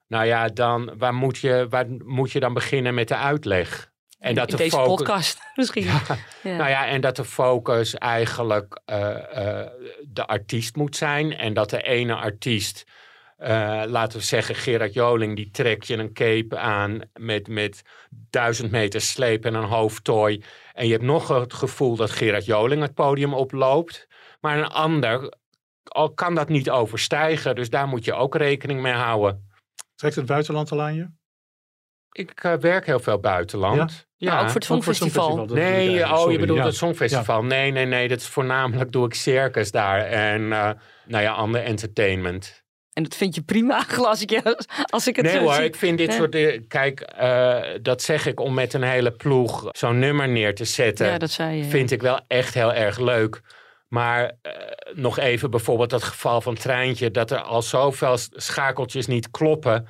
[SPEAKER 4] Nou ja, dan waar moet je, waar moet je dan beginnen met de uitleg?
[SPEAKER 2] En dat in de deze focus, podcast misschien.
[SPEAKER 4] Ja, ja. Nou ja, en dat de focus eigenlijk uh, uh, de artiest moet zijn. En dat de ene artiest eh, laten we zeggen, Gerard Joling, die trekt je een cape aan met, met duizend meter sleep en een hoofdtooi. En je hebt nog het gevoel dat Gerard Joling het podium oploopt. Maar een ander kan dat niet overstijgen. Dus daar moet je ook rekening mee houden.
[SPEAKER 1] Trekt het buitenland al aan je?
[SPEAKER 4] Ik eh, werk heel veel buitenland.
[SPEAKER 2] Ja? Nou, ook voor het Songfestival.
[SPEAKER 4] Nee, oh, je bedoelt
[SPEAKER 1] ja.
[SPEAKER 4] het Songfestival. Nee, nee, nee. Dat is voornamelijk doe ik circus daar. En eh, nou ja, ander entertainment.
[SPEAKER 2] En dat vind je prima, als ik, als ik het
[SPEAKER 4] Nee
[SPEAKER 2] zo
[SPEAKER 4] hoor,
[SPEAKER 2] zie.
[SPEAKER 4] ik vind dit soort... eh, Kijk, eh, dat zeg ik om met een hele ploeg zo'n nummer neer te zetten.
[SPEAKER 2] Ja, dat zei je, ja.
[SPEAKER 4] Vind ik wel echt heel erg leuk. Maar eh, nog even bijvoorbeeld dat geval van Treintje... dat er al zoveel schakeltjes niet kloppen...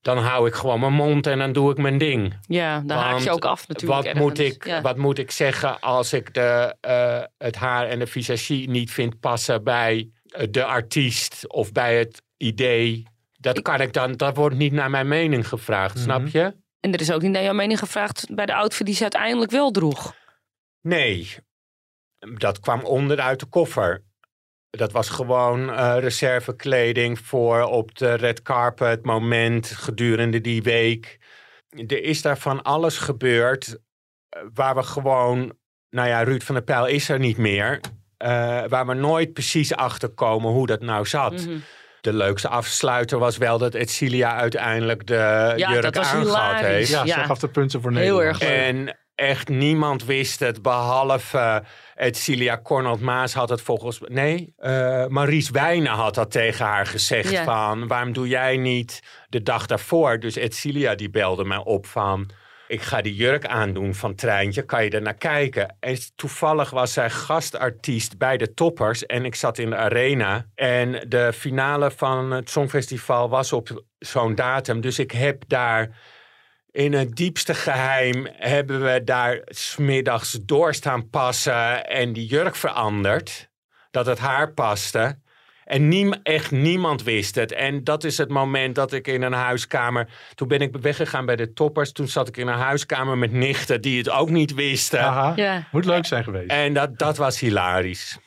[SPEAKER 4] dan hou ik gewoon mijn mond en dan doe ik mijn ding.
[SPEAKER 2] Ja, dan haak je ook af natuurlijk.
[SPEAKER 4] Wat moet, ik,
[SPEAKER 2] Ja.
[SPEAKER 4] wat moet ik zeggen als ik de, eh, het haar en de visagie niet vind passen bij eh, de artiest of bij het idee? Dat kan ik dan, dat wordt niet naar mijn mening gevraagd,
[SPEAKER 2] Mhm.
[SPEAKER 4] snap je?
[SPEAKER 2] En er is ook niet naar jouw mening gevraagd bij de outfit die ze uiteindelijk wel droeg.
[SPEAKER 4] Nee, dat kwam onderuit de koffer. Dat was gewoon eh, reservekleding voor op de red carpet moment gedurende die week. Er is daar van alles gebeurd eh, waar we gewoon... Nou ja, Ruud van der Pijl is er niet meer. eh, waar we nooit precies achter komen hoe dat nou zat.
[SPEAKER 2] Mhm.
[SPEAKER 4] De leukste afsluiter was wel dat Edcilia uiteindelijk de jurk
[SPEAKER 2] dat was
[SPEAKER 4] aangehad
[SPEAKER 2] hilarisch.
[SPEAKER 4] heeft.
[SPEAKER 1] Ja,
[SPEAKER 2] Ja.
[SPEAKER 1] zij gaf de punten voor
[SPEAKER 2] Heel
[SPEAKER 1] Nederland.
[SPEAKER 2] erg leuk.
[SPEAKER 4] En echt niemand wist het, behalve Edcilia Cornald Maas had het volgens... Nee, eh Maries Wijnen had dat tegen haar gezegd
[SPEAKER 2] Ja.
[SPEAKER 4] van... waarom doe jij niet de dag daarvoor? Dus Edcilia die belde mij op van... Ik ga die jurk aandoen van Treintje, kan je er naar kijken? En toevallig was zij gastartiest bij de toppers en ik zat in de arena. En de finale van het Songfestival was op zo'n datum. Dus ik heb daar in het diepste geheim hebben we daar smiddags door staan passen en die jurk veranderd. Dat het haar paste. En niem, echt niemand wist het. En dat is het moment dat ik in een huiskamer... Toen ben ik weggegaan bij de toppers. Toen zat ik in een huiskamer met nichten die het ook niet wisten.
[SPEAKER 1] Aha,
[SPEAKER 2] Ja.
[SPEAKER 1] moet leuk zijn geweest.
[SPEAKER 4] En dat, dat was hilarisch.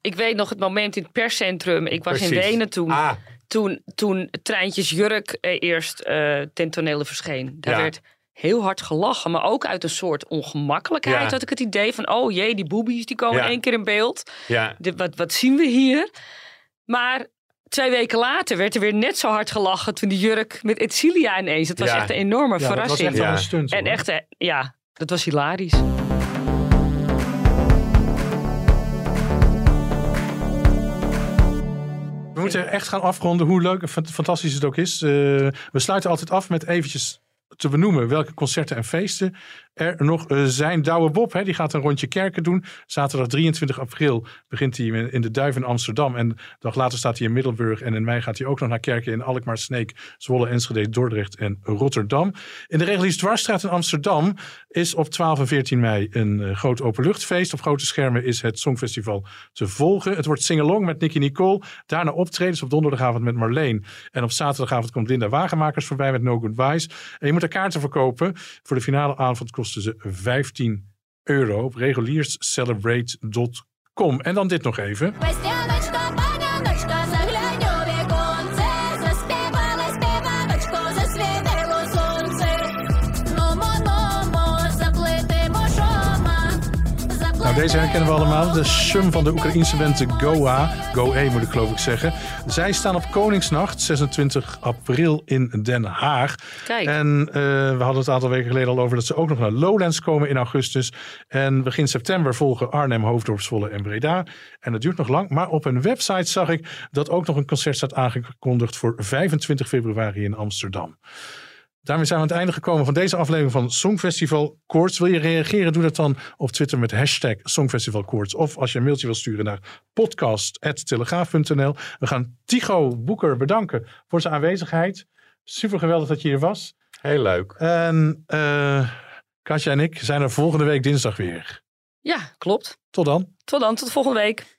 [SPEAKER 2] Ik weet nog het moment in het perscentrum. Ik was in. Wenen toen.
[SPEAKER 4] Ah,
[SPEAKER 2] Toen, toen Treintjes Jurk eh, eerst eh ten tonele verscheen. Daar
[SPEAKER 4] Ja.
[SPEAKER 2] werd heel hard gelachen. Maar ook uit een soort ongemakkelijkheid
[SPEAKER 4] Ja.
[SPEAKER 2] had ik het idee van... oh jee, die boobies die komen
[SPEAKER 4] Ja.
[SPEAKER 2] één keer in beeld.
[SPEAKER 4] ja.
[SPEAKER 2] Wat, wat zien we hier? Maar twee weken later werd er weer net zo hard gelachen... toen die jurk met Edcilia ineens. Het was
[SPEAKER 4] Ja.
[SPEAKER 2] echt een enorme
[SPEAKER 1] ja, dat was
[SPEAKER 2] verrassing.
[SPEAKER 1] echt wel
[SPEAKER 4] Ja.
[SPEAKER 1] een stunt.
[SPEAKER 2] En echt, eh, ja, dat was hilarisch.
[SPEAKER 1] Moeten echt gaan afronden hoe leuk en fant- fantastisch het ook is. Eh, we sluiten altijd af met eventjes te benoemen welke concerten en feesten er nog eh, zijn. Douwe Bob, hè, die gaat een rondje kerken doen. Zaterdag 23 april begint hij in de Duif in Amsterdam. En een dag later staat hij in Middelburg. En in mei gaat hij ook nog naar kerken in Alkmaar, Sneek, Zwolle, Enschede, Dordrecht en Rotterdam. In de Regulies Dwarsstraat in Amsterdam is op 12 en 14 mei een eh, groot openluchtfeest. Op grote schermen is het Songfestival te volgen. Het wordt singalong met Nicky Nicole. Daarna optredens op donderdagavond met Marleen. En op zaterdagavond komt Linda Wagenmakers voorbij met No Goodbyes. En je moet er kaarten verkopen. Voor de finale avond kosten ze 15 euro op regulierscelebrate.com. En dan dit nog even. Deze herkennen we allemaal. De sum van de Oekraïense band Goa. Go-A moet ik geloof ik zeggen. Zij staan op Koningsnacht, 26 april in Den Haag.
[SPEAKER 2] Kijk.
[SPEAKER 1] En eh, we hadden het een aantal weken geleden al over dat ze ook nog naar Lowlands komen in augustus. En begin september volgen Arnhem, Hoofddorp, Zwolle en Breda. En dat duurt nog lang. Maar op een website zag ik dat ook nog een concert staat aangekondigd voor 25 februari in Amsterdam. Daarmee zijn we aan het einde gekomen van deze aflevering van Songfestival Koorts. Wil je reageren? Doe dat dan op Twitter met hashtag Songfestival Koorts. Of als je een mailtje wil sturen naar podcast.telegraaf.nl. We gaan Tycho Boeker bedanken voor zijn aanwezigheid. Super geweldig dat je hier was.
[SPEAKER 4] Heel leuk.
[SPEAKER 1] En eh Katja en ik zijn er volgende week dinsdag weer.
[SPEAKER 2] Ja, klopt.
[SPEAKER 1] Tot dan.
[SPEAKER 2] Tot dan, tot volgende week.